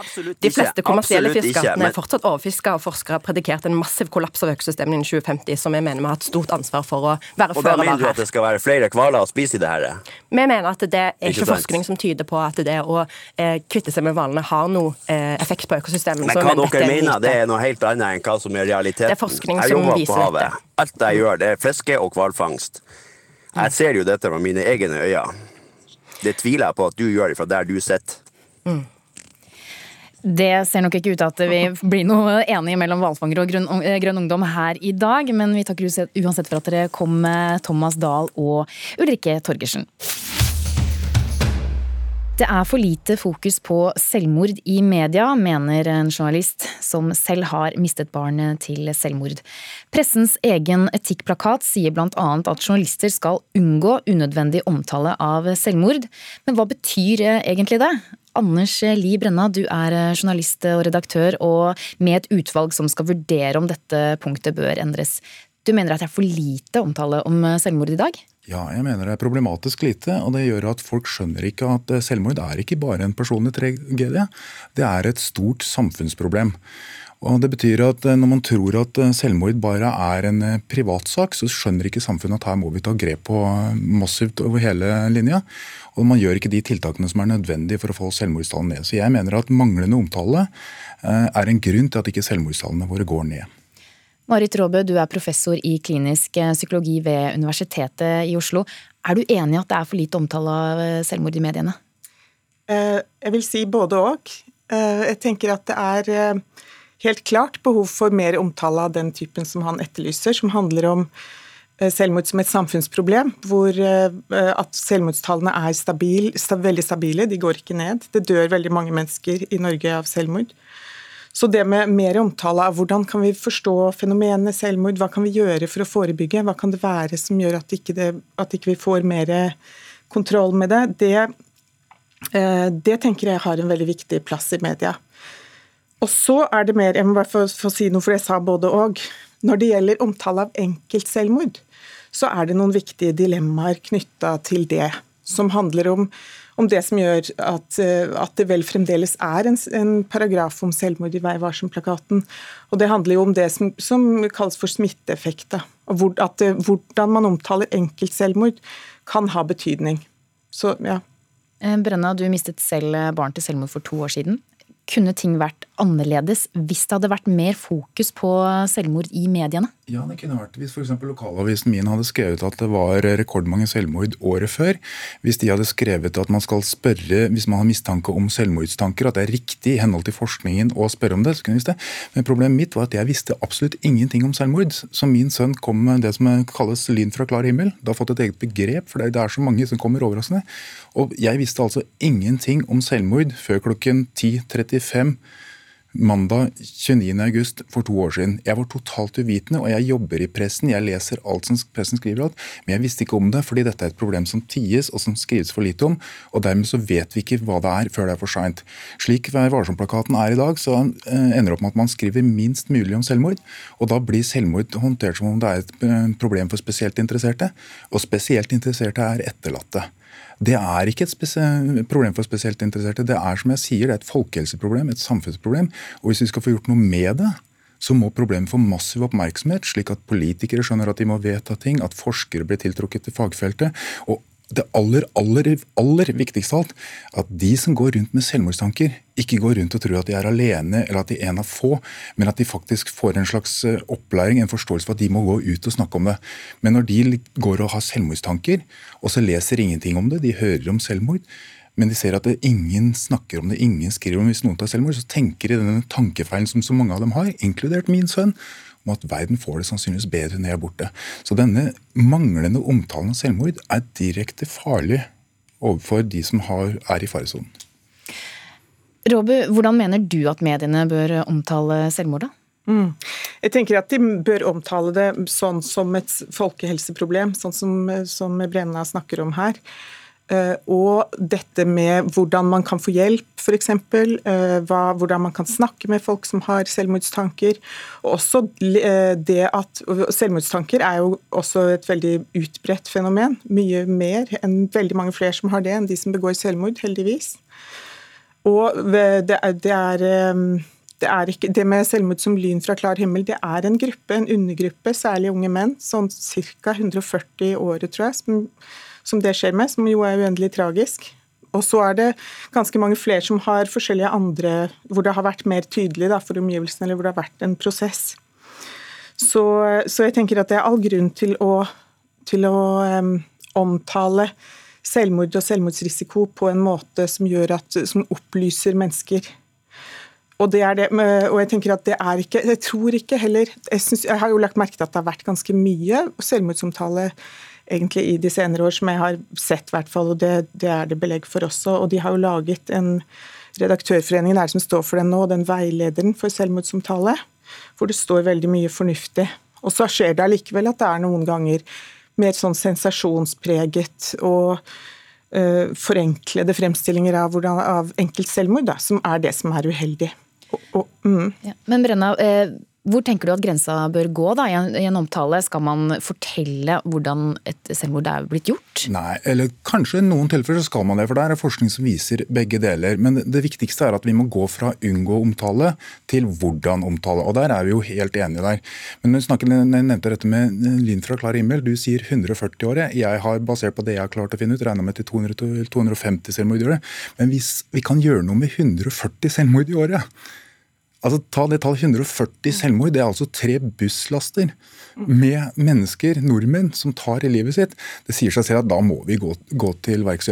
De fleste kommersielle fiskeartene er fortsatt overfiska, og forskere har predikert en massiv kollaps av økosystemene innen 2050, som jeg mener vi har et stort ansvar for å være føre var her. Og da mener du at det skal være flere hvaler å spise i det her? Vi mener at det er ikke, ikke forskning som tyder på at det å eh, kvitte seg med hvalene har noe eh, effekt på økosystemene. Men hva dere mener, det er noe helt annet enn hva som er realiteten. Det er forskning som viser dette. Alt jeg gjør, det er fiske og hvalfangst. Jeg ser jo dette med mine egne øyne. Det tviler jeg på at du gjør fra der du sitter. Mm. Det ser nok ikke ut til at vi blir noe enige mellom hvalfangere og grønn, eh, grønn, Ungdom her i dag, men vi takker uansett for at dere kom, med Thomas Dahl og Ulrikke Torgersen. Det er for lite fokus på selvmord i media, mener en journalist som selv har mistet barnet til selvmord. Pressens egen etikkplakat sier annet at journalister skal unngå unødvendig omtale av selvmord. Men hva betyr egentlig det? Anders Li Brenna, du er journalist og redaktør, og med et utvalg som skal vurdere om dette punktet bør endres. Du mener at det er for lite omtale om selvmord i dag? Ja, jeg mener det er problematisk lite. Og det gjør at folk skjønner ikke at eh, selvmord er ikke bare en personlig tragedie. Det er et stort samfunnsproblem. Og det betyr at eh, Når man tror at eh, selvmord bare er en privatsak, så skjønner ikke samfunnet at her må vi ta grep på massivt over hele linja. Og man gjør ikke de tiltakene som er nødvendige for å få selvmordstallene ned. Så jeg mener at manglende omtale er en grunn til at ikke selvmordstallene våre går ned. Marit Råbø, du er professor i klinisk eh, psykologi ved Universitetet i Oslo. Er du enig i at det er for lite omtale av eh, selvmord i mediene? Eh, jeg vil si både og. Jeg tenker at det er helt klart behov for mer omtale av den typen som han etterlyser, som handler om selvmord som et samfunnsproblem, hvor at selvmordstallene er stabil, veldig stabile, de går ikke ned. Det dør veldig mange mennesker i Norge av selvmord. Så det med mer omtale av hvordan kan vi forstå fenomenet selvmord, hva kan vi gjøre for å forebygge, hva kan det være som gjør at ikke, det, at ikke vi får mer kontroll med det, det, eh, det tenker jeg har en veldig viktig plass i media. Og så er det mer, jeg må bare få, få si noe, for jeg sa både og. Når det gjelder omtale av enkeltselvmord, så er det noen viktige dilemmaer knytta til det, som handler om om det som gjør at, eh, at det vel fremdeles er en, en paragraf om selvmord i Vær varsom-plakaten. Og det handler jo om det som, som kalles for smitteeffekt. Hvor, at hvordan man omtaler enkeltselvmord kan ha betydning. Så ja. Eh, Brenna, du mistet selv barn til selvmord for to år siden. Kunne ting vært annerledes hvis det hadde vært mer fokus på selvmord i mediene? Ja, det kunne vært hvis f.eks. lokalavisen min hadde skrevet at det var rekordmange selvmord året før. Hvis de hadde skrevet at man skal spørre hvis man har mistanke om selvmordstanker, at det er riktig i henhold til forskningen å spørre om det, så kunne vi visst det. Men problemet mitt var at jeg visste absolutt ingenting om selvmord. Så min sønn kom med det som kalles lyn fra klar himmel. Det har fått et eget begrep, for det er så mange som kommer overraskende. Og jeg visste altså ingenting om selvmord før klokken 10.35 mandag 29.8 for to år siden. Jeg var totalt uvitende, og jeg jobber i pressen. Jeg leser alt som pressen skriver, alt, men jeg visste ikke om det, fordi dette er et problem som ties og som skrives for lite om. og Dermed så vet vi ikke hva det er før det er for seint. Slik Vær varsom-plakaten er i dag, så eh, ender det opp med at man skriver minst mulig om selvmord. Og da blir selvmord håndtert som om det er et eh, problem for spesielt interesserte. Og spesielt interesserte er etterlatte. Det er ikke et problem for spesielt interesserte. Det er som jeg sier, det er et folkehelseproblem, et samfunnsproblem. Og hvis vi skal få gjort noe med det, så må problemet få massiv oppmerksomhet, slik at politikere skjønner at de må vedta ting, at forskere blir tiltrukket til fagfeltet, og det aller, aller, aller viktigste av alt, at de som går rundt med selvmordstanker, ikke går rundt og tror at de er alene eller at de er en av få, men at de faktisk får en slags eh, opplæring, en forståelse for at de må gå ut og snakke om det. Men når de går og har selvmordstanker, og så leser ingenting om det, de hører om selvmord, men de ser at ingen snakker om det, ingen skriver om det hvis noen tar selvmord, så tenker de denne tankefeilen som så mange av dem har, inkludert min sønn, om at verden får det sannsynligvis bedre når jeg er borte. Så denne manglende omtalen av selvmord er direkte farlig overfor de som har, er i faresonen. Robu, hvordan mener du at mediene bør omtale selvmord, da? Mm. Jeg tenker at De bør omtale det sånn som et folkehelseproblem, sånn som, som Brenna snakker om her. Eh, og dette med hvordan man kan få hjelp, f.eks. Eh, hvordan man kan snakke med folk som har selvmordstanker. Og også eh, det at Selvmordstanker er jo også et veldig utbredt fenomen. Mye mer enn veldig mange flere som har det, enn de som begår selvmord, heldigvis. Og det er, det er det, ikke, det med selvmord som lyn fra klar himmel, det er en gruppe, en undergruppe, særlig unge menn, sånn ca. 140 i året, tror jeg, som som det skjer med, som jo er uendelig tragisk. Og så er det ganske mange flere som har forskjellige andre Hvor det har vært mer tydelig da, for omgivelsene, eller hvor det har vært en prosess. Så, så jeg tenker at det er all grunn til å, til å um, omtale selvmord og selvmordsrisiko på en måte som at, som opplyser mennesker. Og, det det, og jeg tenker at det er ikke Jeg tror ikke heller jeg, synes, jeg har jo lagt merke til at det har vært ganske mye selvmordsomtale egentlig i de senere år, som jeg har sett, hvert fall, og det, det, er det belegg for også. Og de har jo laget en redaktørforening der som står for den nå, den veilederen for selvmordsomtale, hvor det står veldig mye fornuftig. Og så skjer det allikevel at det er noen ganger mer sånn sensasjonspreget og uh, forenklede fremstillinger av, hvordan, av enkeltselvmord, da, som er det som er uheldig. Og, og, mm. ja, men Brenna, eh, hvor tenker du at grensa bør gå da, i en, i en, omtale? Skal man fortelle hvordan et selvmord er blitt gjort? Nei, eller kanskje i noen tilfeller så skal man det, for det er forskning som viser begge deler. Men det viktigste er at vi må gå fra unngå omtale til hvordan omtale. Og der er vi jo helt enige der. Men når snakker, jeg nevnte dette med lyn fra klar himmel. Du sier 140 år. Jeg har basert på det jeg har klart å finne ut, regna med til 250 selvmord i året. Men hvis vi kan gjøre noe med 140 selvmord i året Altså, ta det tallet 140 selvmord. Det er altså tre busslaster med mennesker, nordmenn, som tar i livet sitt. Det sier seg selv at da må vi gå, gå til verks.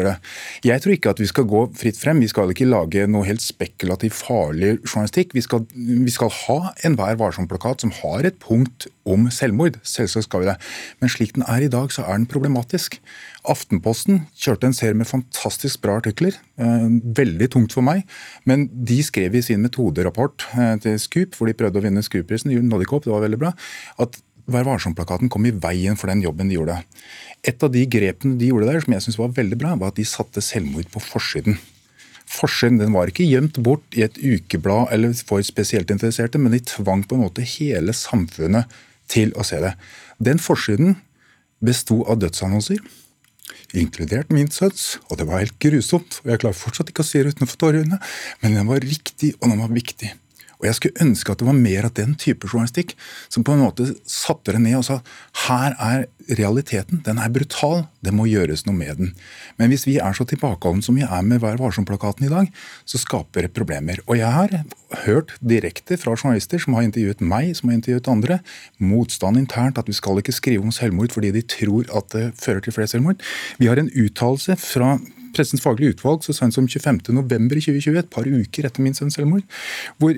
Jeg tror ikke at vi skal gå fritt frem. Vi skal ikke lage noe helt spekulativt farlig journalistikk. Vi skal, vi skal ha enhver varsom-plakat som har et punkt om selvmord. Selvsagt skal vi det. Men slik den er i dag, så er den problematisk. Aftenposten kjørte en serie med fantastisk bra artikler. Eh, veldig tungt for meg, men de skrev i sin metoderapport eh, til Scoop, hvor de prøvde å vinne Scoop-prisen, de nådde ikke opp, det var veldig bra, at Vær varsom-plakaten kom i veien for den jobben de gjorde. Et av de grepene de gjorde der, som jeg syns var veldig bra, var at de satte selvmord på forsiden. Forsiden den var ikke gjemt bort i et ukeblad eller for spesielt interesserte, men de tvang på en måte hele samfunnet til å se det. Den forsiden besto av dødsannonser inkludert min sønns, og det var helt grusomt. og Jeg klarer fortsatt ikke å si det utenfor tårene, men den var riktig, og den var viktig. Og jeg skulle ønske at det var mer av den type journalistikk som på en måte satte det ned og sa her er realiteten, den er brutal, det må gjøres noe med den. Men hvis vi er så tilbakeholdne som vi er med Vær varsom-plakaten i dag, så skaper det problemer. Og jeg har hørt direkte fra journalister som har intervjuet meg, som har intervjuet andre, motstand internt at vi skal ikke skrive om selvmord fordi de tror at det fører til flere selvmord. Vi har en uttalelse fra Pressens faglige utvalg så sent som 25.11.2020, et par uker etter min sønns selvmord, hvor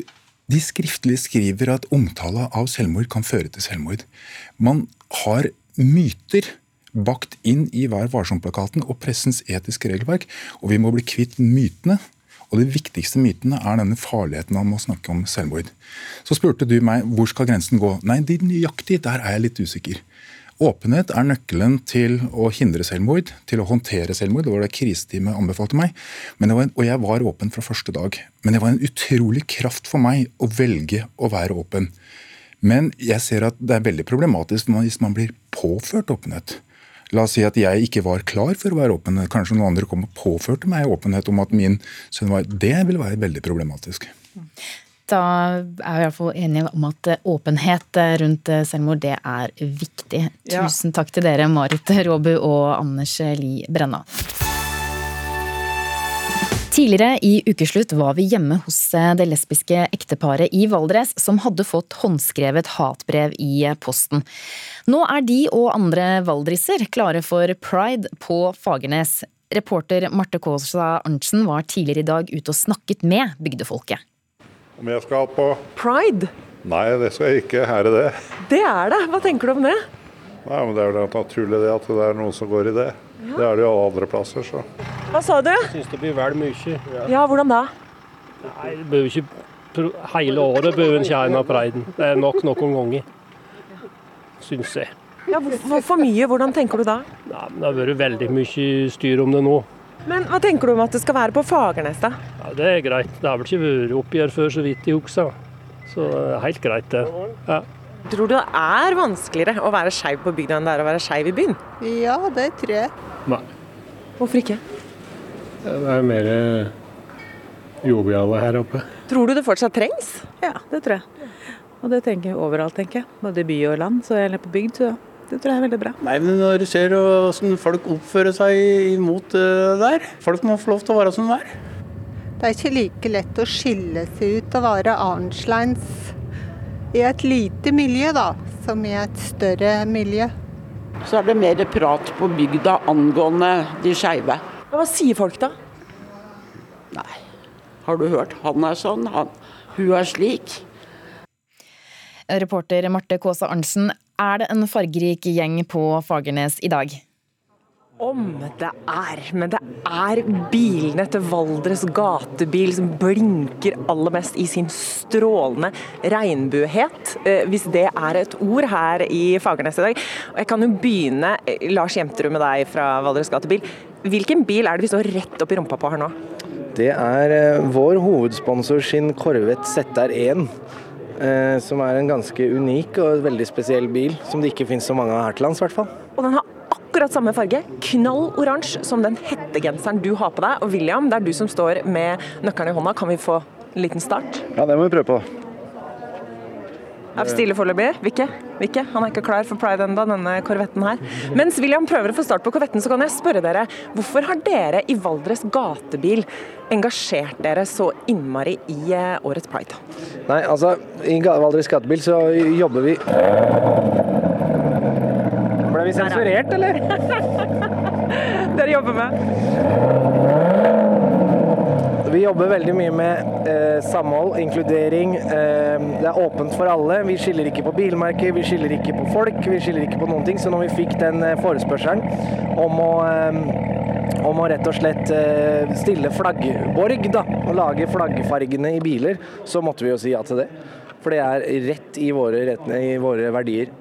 de skriftlige skriver at omtale av selvmord kan føre til selvmord. Man har myter bakt inn i Vær varsom-plakaten og pressens etiske regelverk, og vi må bli kvitt mytene. Og De viktigste mytene er denne farligheten av å snakke om selvmord. Så spurte du meg hvor skal grensen gå. Nei, de nøyaktig, der er jeg litt usikker. Åpenhet er nøkkelen til å hindre selvmord, til å håndtere selvmord. Det var det kriseteamet anbefalte meg. En, og jeg var åpen fra første dag. Men det var en utrolig kraft for meg å velge å være åpen. Men jeg ser at det er veldig problematisk hvis man blir påført åpenhet. La oss si at jeg ikke var klar for å være åpen. Kanskje noen andre kom og påførte meg åpenhet om at min sønn var Det ville være veldig problematisk. Da er vi i hvert fall enige om at åpenhet rundt selvmord, det er viktig. Tusen takk til dere, Marit Råbu og Anders Li Brenna. Tidligere i ukeslutt var vi hjemme hos det lesbiske ekteparet i Valdres som hadde fått håndskrevet hatbrev i posten. Nå er de og andre valdriser klare for pride på Fagernes. Reporter Marte Kaasa Arntzen var tidligere i dag ute og snakket med bygdefolket. Om jeg skal på Pride? Nei, det skal jeg ikke. Her er det. Det er det. Hva tenker du om det? Nei, men Det er jo naturlig det at det er noen som går i det. Ja. Det er det jo alle andre plasser, så. Hva sa du? Jeg syns det blir vel mye. Ja. ja, hvordan da? Nei, det behøver ikke Hele året bør en ikke ha en av Priden. Det er nok noen ganger. Syns jeg. Ja, Hvorfor mye? Hvordan tenker du da? Nei, det har vært veldig mye styr om det nå. Men hva tenker du om at det skal være på Fagernes, da? Ja, Det er greit. Det har vel ikke vært oppgjør før, så vidt jeg husker. Så er helt greit, det. Ja. Tror du det er vanskeligere å være skeiv på bygda enn det er å være skeiv i byen? Ja, det tror jeg. Nei. Hvorfor ikke? Det er mer joviale her oppe. Tror du det fortsatt trengs? Ja, det tror jeg. Og det tenker jeg overalt, tenker jeg. Både by og land. Så eller er på bygd, så det tror jeg er veldig bra. Nei, men Når du ser hvordan folk oppfører seg imot det der Folk må få lov til å være som de er. Det er ikke like lett å skille seg ut og være annerledes i et lite miljø, da, som i et større miljø. Så er det mer prat på bygda angående de skeive. Hva sier folk da? Nei, har du hørt? Han er sånn, han, hun er slik. Reporter Marte Kaasa Arntzen, er det en fargerik gjeng på Fagernes i dag? Om det er, men det er bilene til Valdres gatebil som blinker aller mest i sin strålende regnbuehet, eh, hvis det er et ord her i Fagernes i dag. Og jeg kan jo begynne, eh, Lars Jemterud med deg fra Valdres gatebil. Hvilken bil er det vi står rett opp i rumpa på her nå? Det er eh, vår hovedsponsor sin Corvette ZR1. Som er en ganske unik og veldig spesiell bil, som det ikke finnes så mange av her til lands. hvert fall. Og den har akkurat samme farge, knall oransje, som den hettegenseren du har på deg. Og William, det er du som står med nøkkelen i hånda. Kan vi få en liten start? Ja, det må vi prøve på. Er vi stille foreløpig? Vikke? Vikke? Han er ikke klar for pride enda, denne korvetten her. Mens William prøver å få start på korvetten, så kan jeg spørre dere. Hvorfor har dere i Valdres gatebil engasjert dere så innmari i eh, årets pride? Nei, altså, i Valdres gatebil så jobber vi Ble vi sensurert, eller? dere jobber med? Vi jobber veldig mye med eh, samhold, inkludering. Eh, det er åpent for alle. Vi skiller ikke på bilmerker, vi skiller ikke på folk, vi skiller ikke på noen ting. Så når vi fikk den eh, forespørselen om å, eh, om å rett og slett eh, stille flaggborg, da, og lage flaggfargene i biler, så måtte vi jo si ja til det. For det er rett i våre, rett, i våre verdier.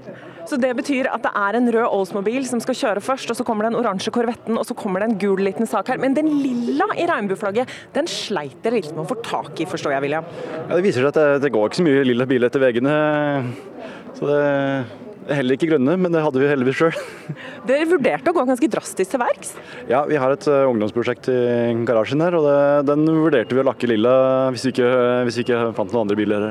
Så det betyr at det er en rød Oldsmobil som skal kjøre først, og så kommer den oransje Korvetten, og så kommer det en gul liten sak her. Men den lilla i regnbueflagget, den sleit dere litt med å få tak i, forstår jeg, William? Ja, Det viser seg at det, det går ikke så mye lilla bil etter veggene. Så det, Heller ikke grønne, men det hadde vi heldigvis sjøl. Dere vurderte å gå ganske drastisk til verks? Ja, vi har et uh, ungdomsprosjekt i garasjen her, og det, den vurderte vi å lakke lilla hvis vi ikke, hvis vi ikke fant noen andre biler.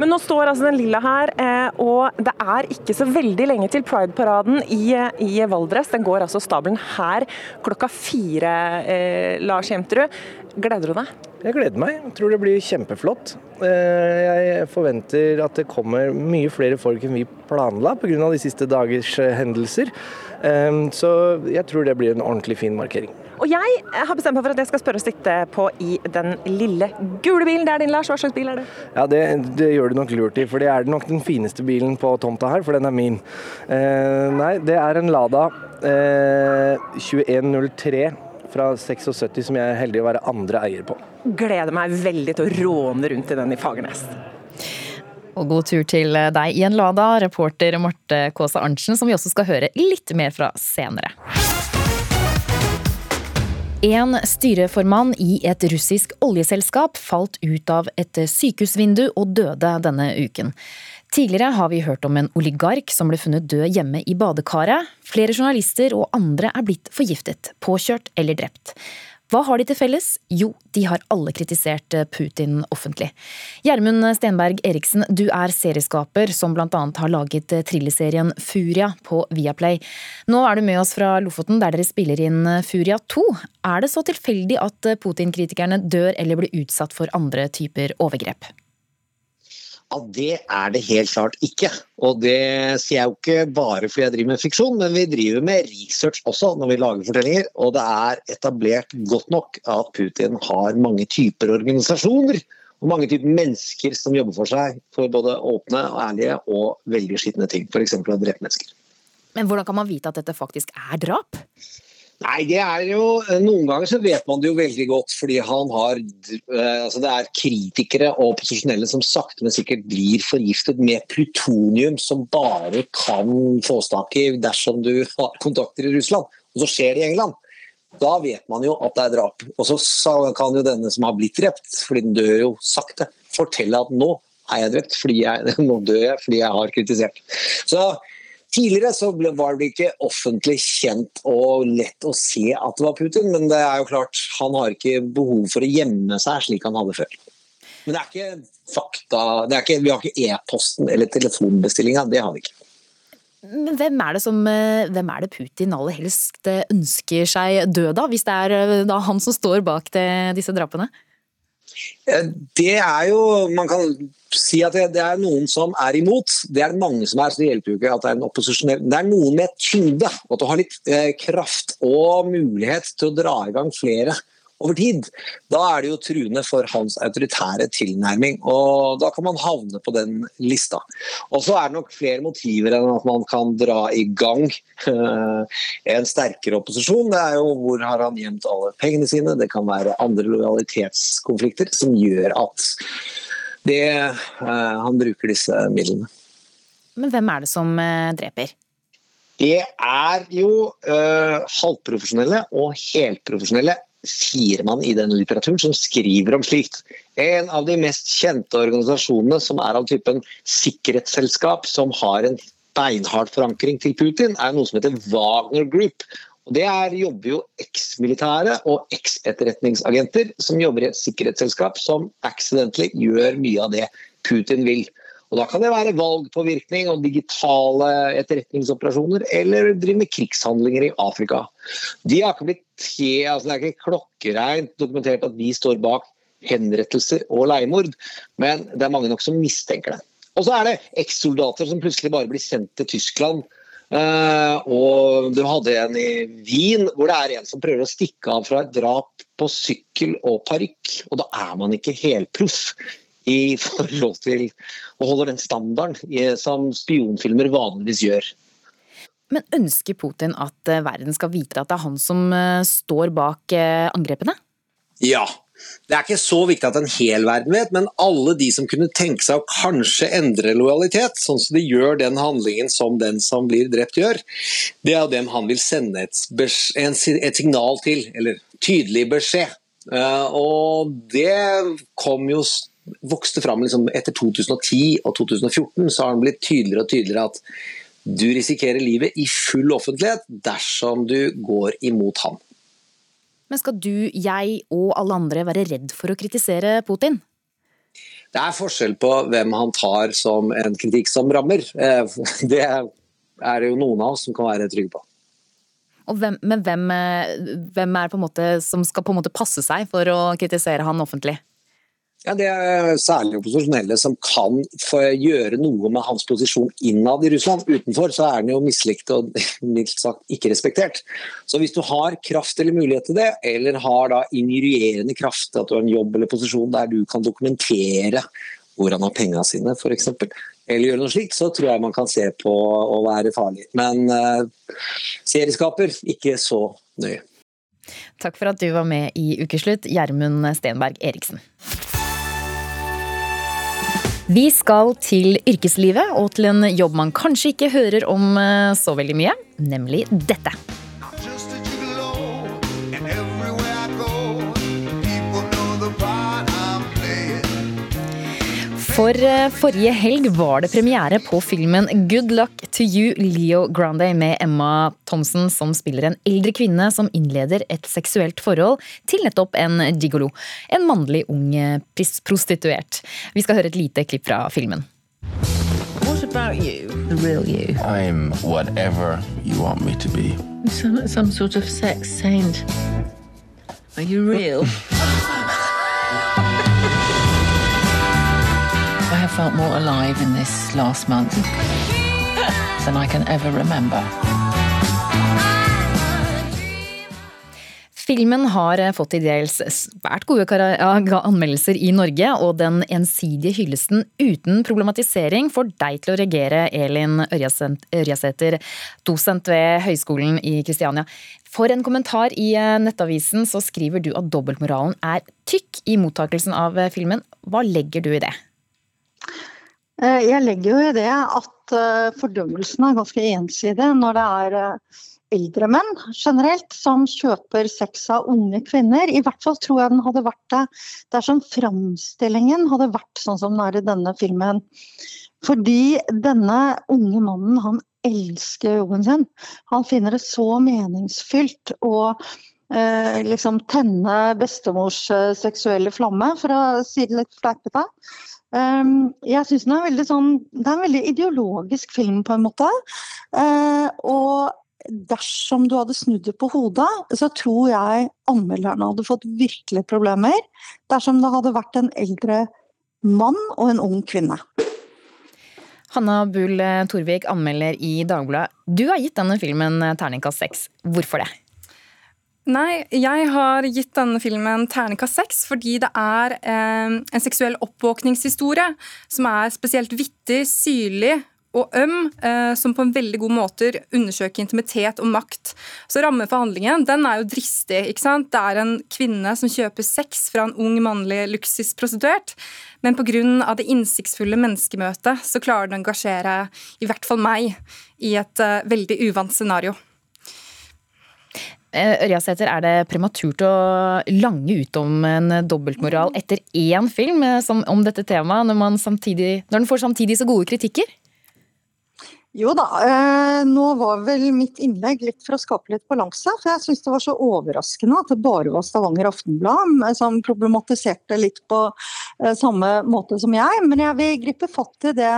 Men nå står altså den lilla her, eh, og det er ikke så veldig lenge til Pride-paraden i, i, Valdres. Den går altså stabelen her klokka fire, eh, Lars Jemterud. Gleder du deg? Jeg gleder meg. Jeg tror det blir kjempeflott. Eh, jeg forventer at det kommer mye flere folk enn vi planla pga. de siste dagers eh, hendelser. Så jeg tror det blir en ordentlig fin markering. Og jeg har bestemt meg for at jeg skal spørre å sitte på i den lille gule bilen. Det er din, Lars. Hva slags bil er det? Ja, det, det, gjør du nok lurt i, for det er nok den fineste bilen på tomta her, for den er min. Eh, nei, det er en Lada eh, 2103 fra 76 som jeg er heldig å være andre eier på. Gleder meg veldig til å råne rundt i den i Fagernes. Og god tur til deg i en Lada, reporter Marte Kaasa Arntzen, som vi også skal høre litt mer fra senere. En styreformann i et russisk oljeselskap falt ut av et sykehusvindu og døde denne uken. Tidligere har vi hørt om en oligark som ble funnet død hjemme i badekaret. Flere journalister og andre er blitt forgiftet, påkjørt eller drept. Hva har de til felles? Jo, de har alle kritisert eh, Putin offentlig. Gjermund Stenberg Eriksen, du er serieskaper som bl.a. har laget eh, thrillerserien Furia på Viaplay. Nå er du med oss fra Lofoten, der dere spiller inn eh, Furia 2. Er det så tilfeldig at Putin-kritikerne dør eller blir utsatt for andre typer overgrep? Ja, Det er det helt klart ikke. Og det sier jeg jo ikke bare fordi jeg driver med fiksjon, men vi driver med research også når vi lager fortellinger. Og det er etablert godt nok at Putin har mange typer organisasjoner og mange typer mennesker som jobber for seg for både åpne og ærlige og veldig skitne ting. F.eks. å drepe mennesker. Men hvordan kan man vite at dette faktisk er drap? Nei, det er jo Noen ganger så vet man det jo veldig godt, fordi han har eh, altså Det er kritikere og opposisjonelle som sakte, men sikkert blir forgiftet med plutonium som bare kan fås tak i dersom du har kontakter i Russland. Og så skjer det i England. Da vet man jo at det er drap. Og så kan jo denne som har blitt drept, fordi den dør jo sakte, fortelle at nå er jeg drept, fordi jeg, nå dør jeg fordi jeg har kritisert. Så Tidligere så var det ikke offentlig kjent og lett å se at det var Putin, men det er jo klart, han har ikke behov for å gjemme seg slik han hadde før. Men det er ikke fakta er ikke, Vi har ikke e-posten eller telefonbestillinga, det har vi ikke. Men hvem er, det som, hvem er det Putin aller helst ønsker seg død av, hvis det er eh, han som står bak det, disse drapene? Det er jo Man kan si at det, er noen som er imot. Det er det mange som er, så det hjelper jo ikke at det er en opposisjonell Det er noen med tyngde, at du har litt eh, kraft og mulighet til å dra i gang flere over tid, da er det jo truende for hans autoritære tilnærming. og Da kan man havne på den lista. Og så er det nok flere motiver enn at man kan dra i gang uh, en sterkere opposisjon. Det er jo hvor har han gjemt alle pengene sine? Det kan være andre lojalitetskonflikter som gjør at det, uh, han bruker disse midlene. Men hvem er det som uh, dreper? Det er jo halvprofesjonelle og helprofesjonelle sier man i den litteraturen som skriver om slikt. En av de mest kjente organisasjonene som er av typen sikkerhetsselskap, som har en beinhard forankring til Putin, er noe som heter Wagner Group. Og Det er, jobber jo eksmilitære og eksetterretningsagenter som jobber i et sikkerhetsselskap som accidentally gjør mye av det Putin vil. Og Da kan det være valgpåvirkning og digitale etterretningsoperasjoner, eller drive med krigshandlinger i Afrika. De har ikke blitt, te, altså Det er ikke klokkereint dokumentert at de står bak henrettelser og leiemord, men det er mange nok som mistenker det. Og så er det ekssoldater som plutselig bare blir sendt til Tyskland. Uh, og du hadde en i Wien hvor det er en som prøver å stikke av fra et drap på sykkel og parykk. Og da er man ikke helproff i forhold til å holde den standarden som spionfilmer vanligvis gjør. Men ønsker Putin at eh, verden skal vite at det er han som eh, står bak eh, angrepene? Ja. Det er ikke så viktig at en hel verden vet, men alle de som kunne tenke seg å kanskje endre lojalitet, sånn som de gjør den handlingen som den som blir drept gjør, det er dem han vil sende et, et signal til, eller tydelig beskjed. Og det kom jo vokste fram liksom etter 2010 og 2014, så har den blitt tydeligere og tydeligere at Du risikerer livet i full offentlighet dersom du går imot han. Men skal du, jeg og alle andre være redd for å kritisere Putin? Det er forskjell på hvem han tar som en kritikk som rammer. Eh, det er det jo noen av oss som kan være trygge på. Hvem, men hvem, hvem er som skal på en måte passe seg for å kritisere han offentlig? Ja, Det er særlig opposisjonelle som kan gjøre noe med hans posisjon innad i Russland. Utenfor så er han jo mislikt og mildt sagt ikke respektert. Så hvis du har kraft eller mulighet til det, eller har da injurierende kraft, at du har en jobb eller posisjon der du kan dokumentere hvor han har pengene sine f.eks., eller gjøre noe slikt, så tror jeg man kan se på å være farlig. Men uh, serieskaper, ikke så nøye. Takk for at du var med i Ukeslutt, Gjermund Stenberg Eriksen. Vi skal til yrkeslivet og til en jobb man kanskje ikke hører om eh, så veldig mye, nemlig dette. For eh, forrige helg var det premiere på filmen Good Luck to You, Leo Grande, med Emma Thompson som spiller en eldre kvinne som innleder et seksuelt forhold til nettopp en gigolo. En mannlig ung eh, prostituert. Vi skal høre et lite klipp fra filmen. What about you, the real you? I'm whatever you want me to be. You sound like some sort of sex saint. Are you real? felt more alive in this last month than I can ever remember. Filmen har fått til dels svært gode anmeldelser i Norge, og den ensidige hyllesten uten problematisering får deg til å reagere, Elin Ørjasæter, dosent ved Høgskolen i Kristiania. For en kommentar i Nettavisen så skriver du at dobbeltmoralen er tykk i mottakelsen av filmen. Hva legger du i det? Eh, jeg legger jo i det at eh, fordømmelsen er ganske ensidig når det er eh, eldre menn generelt som kjøper sex av unge kvinner. I hvert fall tror jeg den hadde vært det dersom framstillingen hadde vært sånn som den er i denne filmen. Fordi denne unge mannen, han elsker jobben sin. Han finner det så meningsfylt å eh, liksom tenne bestemors seksuelle flamme, for å si det litt fleipete. Ehm, jeg syns den er veldig sånn Det er en veldig ideologisk film, på en måte. Eh, og dersom du hadde snudd det på hodet, så tror jeg anmelderne hadde fått virkelig problemer dersom det hadde vært en eldre mann og en ung kvinne. Hanna Bull Torvik, anmelder i Dagbladet. Du har gitt denne filmen terningkast seks. Hvorfor det? Nei, jeg har gitt denne filmen terningkast seks fordi det er eh, en seksuell oppvåkningshistorie som er spesielt vittig, syrlig og øm, eh, som på en veldig god måte undersøker intimitet og makt. Så rammen for handlingen den er jo dristig. ikke sant? Det er en kvinne som kjøper sex fra en ung mannlig luksusprostituert. Men pga. det innsiktsfulle menneskemøtet så klarer den å engasjere i hvert fall meg i et eh, veldig uvant scenario. Eh, Ørjasæter, er det prematurt å lange ut om en dobbeltmoral etter én film eh, om dette temaet, når, når den får samtidig så gode kritikker? Jo da, eh, nå var vel mitt innlegg litt for å skape litt balanse. For jeg syns det var så overraskende at det bare var Stavanger Aftenblad som problematiserte litt på samme måte som jeg. Men jeg vil gripe fatt i det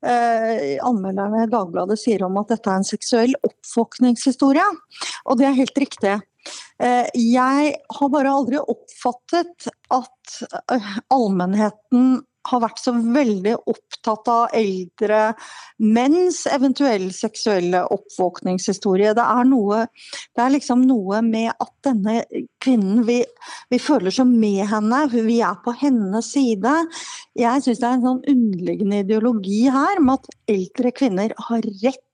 anmelderne i Dagbladet sier om at dette er en seksuell oppvåkningshistorie. Og det er helt riktig. Eh, jeg har bare aldri oppfattet at eh, allmennheten har vært så veldig opptatt av eldre menns eventuelle seksuelle oppvåkningshistorie. Det er, noe, det er liksom noe med at denne kvinnen vi, vi, føler så med henne, vi er på hennes side. Jeg syns det er en sånn underliggende ideologi her med at eldre kvinner har rett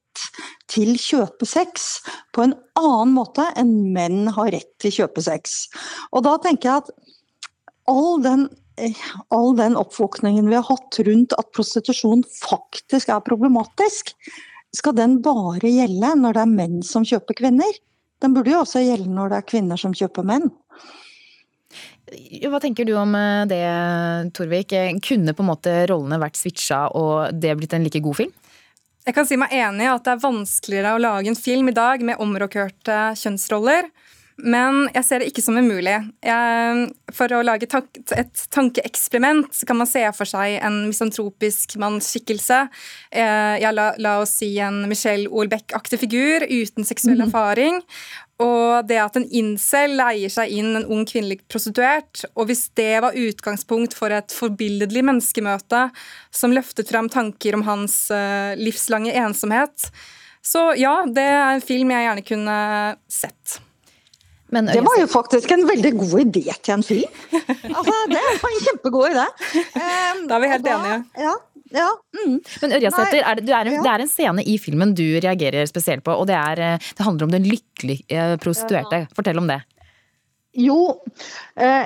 til kjøpesex på en annen måte enn menn har rett til kjøpesex. Og da tenker jeg at all den all den oppvåkningen vi har hatt rundt at prostitusjon faktisk er problematisk, skal den bare gjelde når det er menn som kjøper kvinner? Den burde jo også gjelde når det er kvinner som kjøper menn. Hva tenker du om eh, det, Torvik? Kunne på en måte rollene vært switcha og det blitt en like god film? Jeg kan si meg enig i at det er vanskeligere å lage en film i dag med omrokørte kjønnsroller. Men jeg ser det ikke som umulig. Jeg, for å lage tank, et tankeeksperiment så kan man se for seg en misantropisk mannsskikkelse. Eh, ja, la, la, oss si en Michelle Olbeck-aktig figur uten seksuell mm. erfaring. Og det at en incel leier seg inn en ung kvinnelig prostituert, og hvis det var utgangspunkt for et forbilledlig menneskemøte som løftet fram tanker om hans uh, livslange ensomhet, så ja, det er en film jeg gjerne kunne sett. Men, det var jo faktisk en veldig god idé til en film. Altså, det var en kjempegod idé. Um, da er vi helt enige. Ja, ja. Mm. Men Ørjasæter, er det, er, det, er en scene i filmen du reagerer spesielt på, og det, er, eh, det handler om den lykkelige prostituerte. Fortell om det. Jo, eh,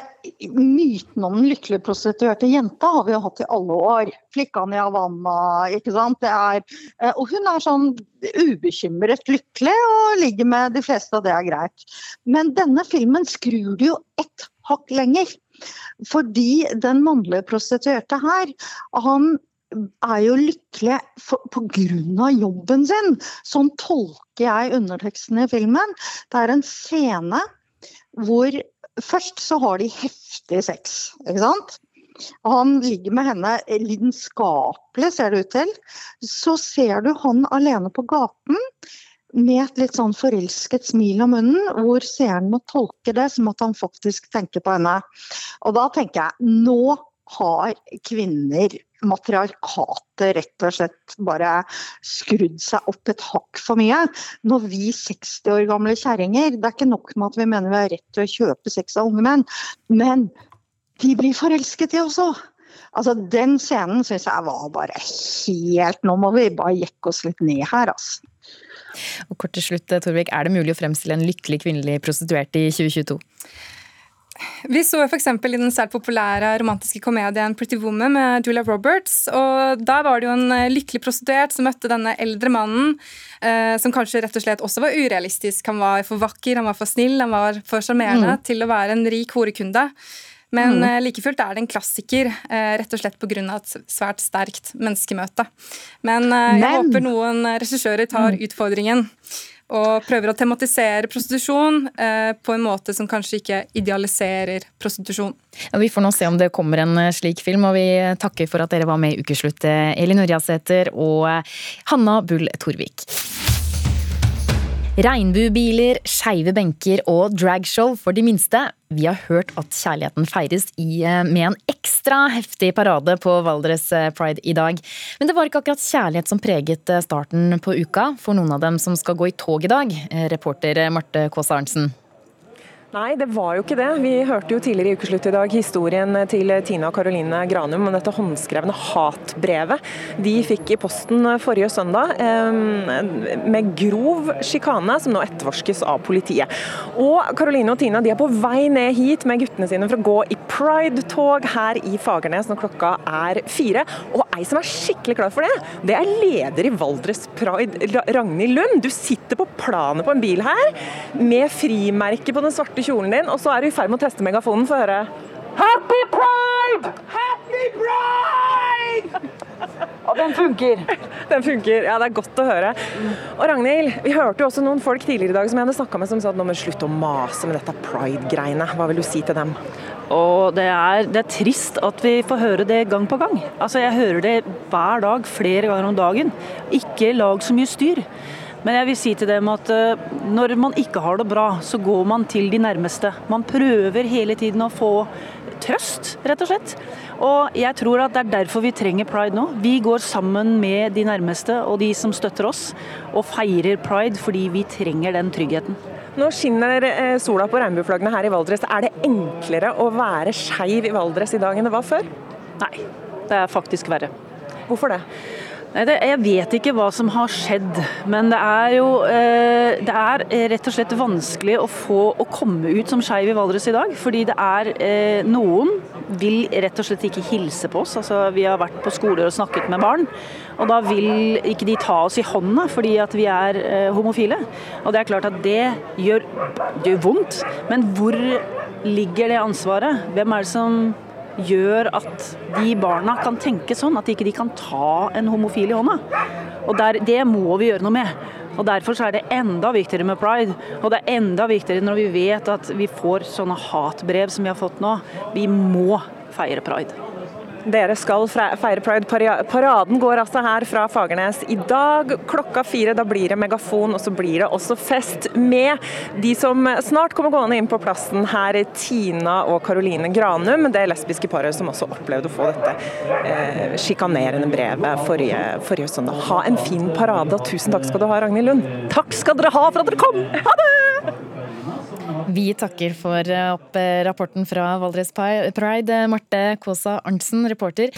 myten om den lykkelige prostituerte jenta har vi jo hatt i alle år. Flikkene i Havanna, ikke sant. Er, eh, og hun er sånn ubekymret lykkelig og ligger med de fleste, og det er greit. Men denne filmen skrur det jo ett hakk lenger. Fordi den mannlige prostituerte her, han er jo lykkelig pga. jobben sin. Sånn tolker jeg underteksten i filmen. Det er en scene hvor først så har de heftig sex, ikke sant. Han ligger med henne lidenskapelig, ser det ut til. Så ser du han alene på gaten med et litt sånn forelsket smil om munnen, hvor seeren må tolke det som at han faktisk tenker på henne. Og da tenker jeg nå har kvinner matriarkatet rett og slett bare skrudd seg opp et hakk for mye. Når vi 60 år gamle kjerringer Det er ikke nok med at vi mener vi har rett til å kjøpe sex av unge menn, men de blir forelsket, de også. Altså, Den scenen syns jeg var bare helt Nå må vi bare jekke oss litt ned her, altså. Og kort til slutt, Torvik, Er det mulig å fremstille en lykkelig kvinnelig prostituert i 2022? Vi så f.eks. i den svært populære romantiske komedien 'Pretty Woman' med Julia Roberts. og Da var det jo en eh, lykkelig prostituert som møtte denne eldre mannen, eh, som kanskje rett og slett også var urealistisk. Han var for vakker, han var for snill, han var for sjarmerende mm. til å være en rik horekunde. Men mm. eh, like fullt er det en klassiker, eh, rett og slett pga. et svært sterkt menneskemøte. Men, eh, jeg Men. håper noen regissører tar mm. utfordringen og prøver å tematisere prostitusjon eh, på en måte som kanskje ikke idealiserer prostitusjon. Ja, vi får nå se om det kommer en eh, slik film, og vi takker for at dere var med i Ukeslutt, eh, Elin Ørjasæter og eh, Hanna Bull Torvik. Regnbuebiler, skeive benker og dragshow for de minste. Vi har hørt at kjærligheten feires i, eh, med en ekstra heftig parade på Valdres eh, Pride i dag. Men det var ikke akkurat kjærlighet som preget eh, starten på uka for noen av dem som skal gå i tog i dag. Reporter Marte Kaas Arntzen. Nei, det var jo ikke det. Vi hørte jo tidligere i ukeslutt i dag historien til Tina og Karoline Granum om dette håndskrevne hatbrevet de fikk i posten forrige søndag, med grov sjikane, som nå etterforskes av politiet. Og Karoline og Tina de er på vei ned hit med guttene sine for å gå i pride-tog her i Fagernes når klokka er fire. Og ei som er skikkelig klar for det, det er leder i Valdres Pride, Ragnhild Lund. Du sitter på planet på en bil her med frimerke på den svarte svarte kjolen din, og så er du i ferd med å teste megafonen. Få høre. Happy pride! Happy pride! Og den funker. Den funker, ja det er godt å høre. Og Ragnhild, vi hørte jo også noen folk tidligere i dag som jeg hadde snakka med som sa at nå må slutte å mase med dette pride-greiene. Hva vil du si til dem? Og det er, det er, trist at vi får høre det gang på gang. Altså Jeg hører det hver dag, flere ganger om dagen. Ikke lag så mye styr. Men jeg vil si til dem at eh, når man ikke har det bra, så går man til de nærmeste. Man prøver hele tiden å få trøst, rett og slett. Og jeg tror at det er derfor vi trenger pride nå. Vi går sammen med de nærmeste og de som støtter oss, og feirer pride fordi vi trenger den tryggheten. Nå skinner eh, sola på regnbueflaggene her i Valdres. Er det enklere å være skeiv i Valdres i dag enn det var før? Nei, det er faktisk verre. Hvorfor det? Nei, det, Jeg vet ikke hva som har skjedd, men det er jo eh, det er eh, rett og slett vanskelig å få å komme ut som skeiv i Valdres i dag. Fordi det er eh, noen vil rett og slett ikke hilse på oss. Altså, vi har vært på skoler og snakket med barn, og da vil ikke de ta oss i hånda fordi at vi er homofile. Og det er klart at det gjør, det gjør vondt, men hvor ligger det ansvaret? Hvem er det som gjør at de barna kan tenke sånn, at ikke de kan ta en homofil i hånda. Og der, Det må vi gjøre noe med. Og Derfor er det enda viktigere med pride. Og det er enda viktigere når vi vet at vi får sånne hatbrev som vi har fått nå. Vi må feire pride. Dere skal feire pride. Paraden går altså her fra Fagernes i dag klokka fire. Da blir det megafon, og så blir det også fest med de som snart kommer gående inn på plassen her, Tina og Karoline Granum. Det lesbiske paret som også opplevde å få dette eh, sjikanerende brevet forrige, forrige søndag. Ha en fin parade, og tusen takk skal du ha, Ragnhild Lund. Takk skal dere ha for at dere kom! Ha det! Vi takker for eh, opp eh, rapporten fra Valdres Pride, Marte Kaasa Arntzen, reporter.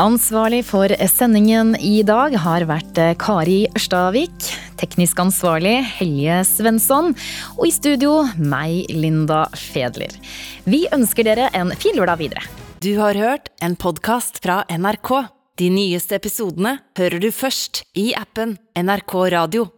Ansvarlig for sendingen i dag har vært eh, Kari Ørstavik. Teknisk ansvarlig Helje Svensson. Og i studio meg, Linda Fedler. Vi ønsker dere en fin lørdag videre. Du har hørt en podkast fra NRK. De nyeste episodene hører du først i appen NRK Radio.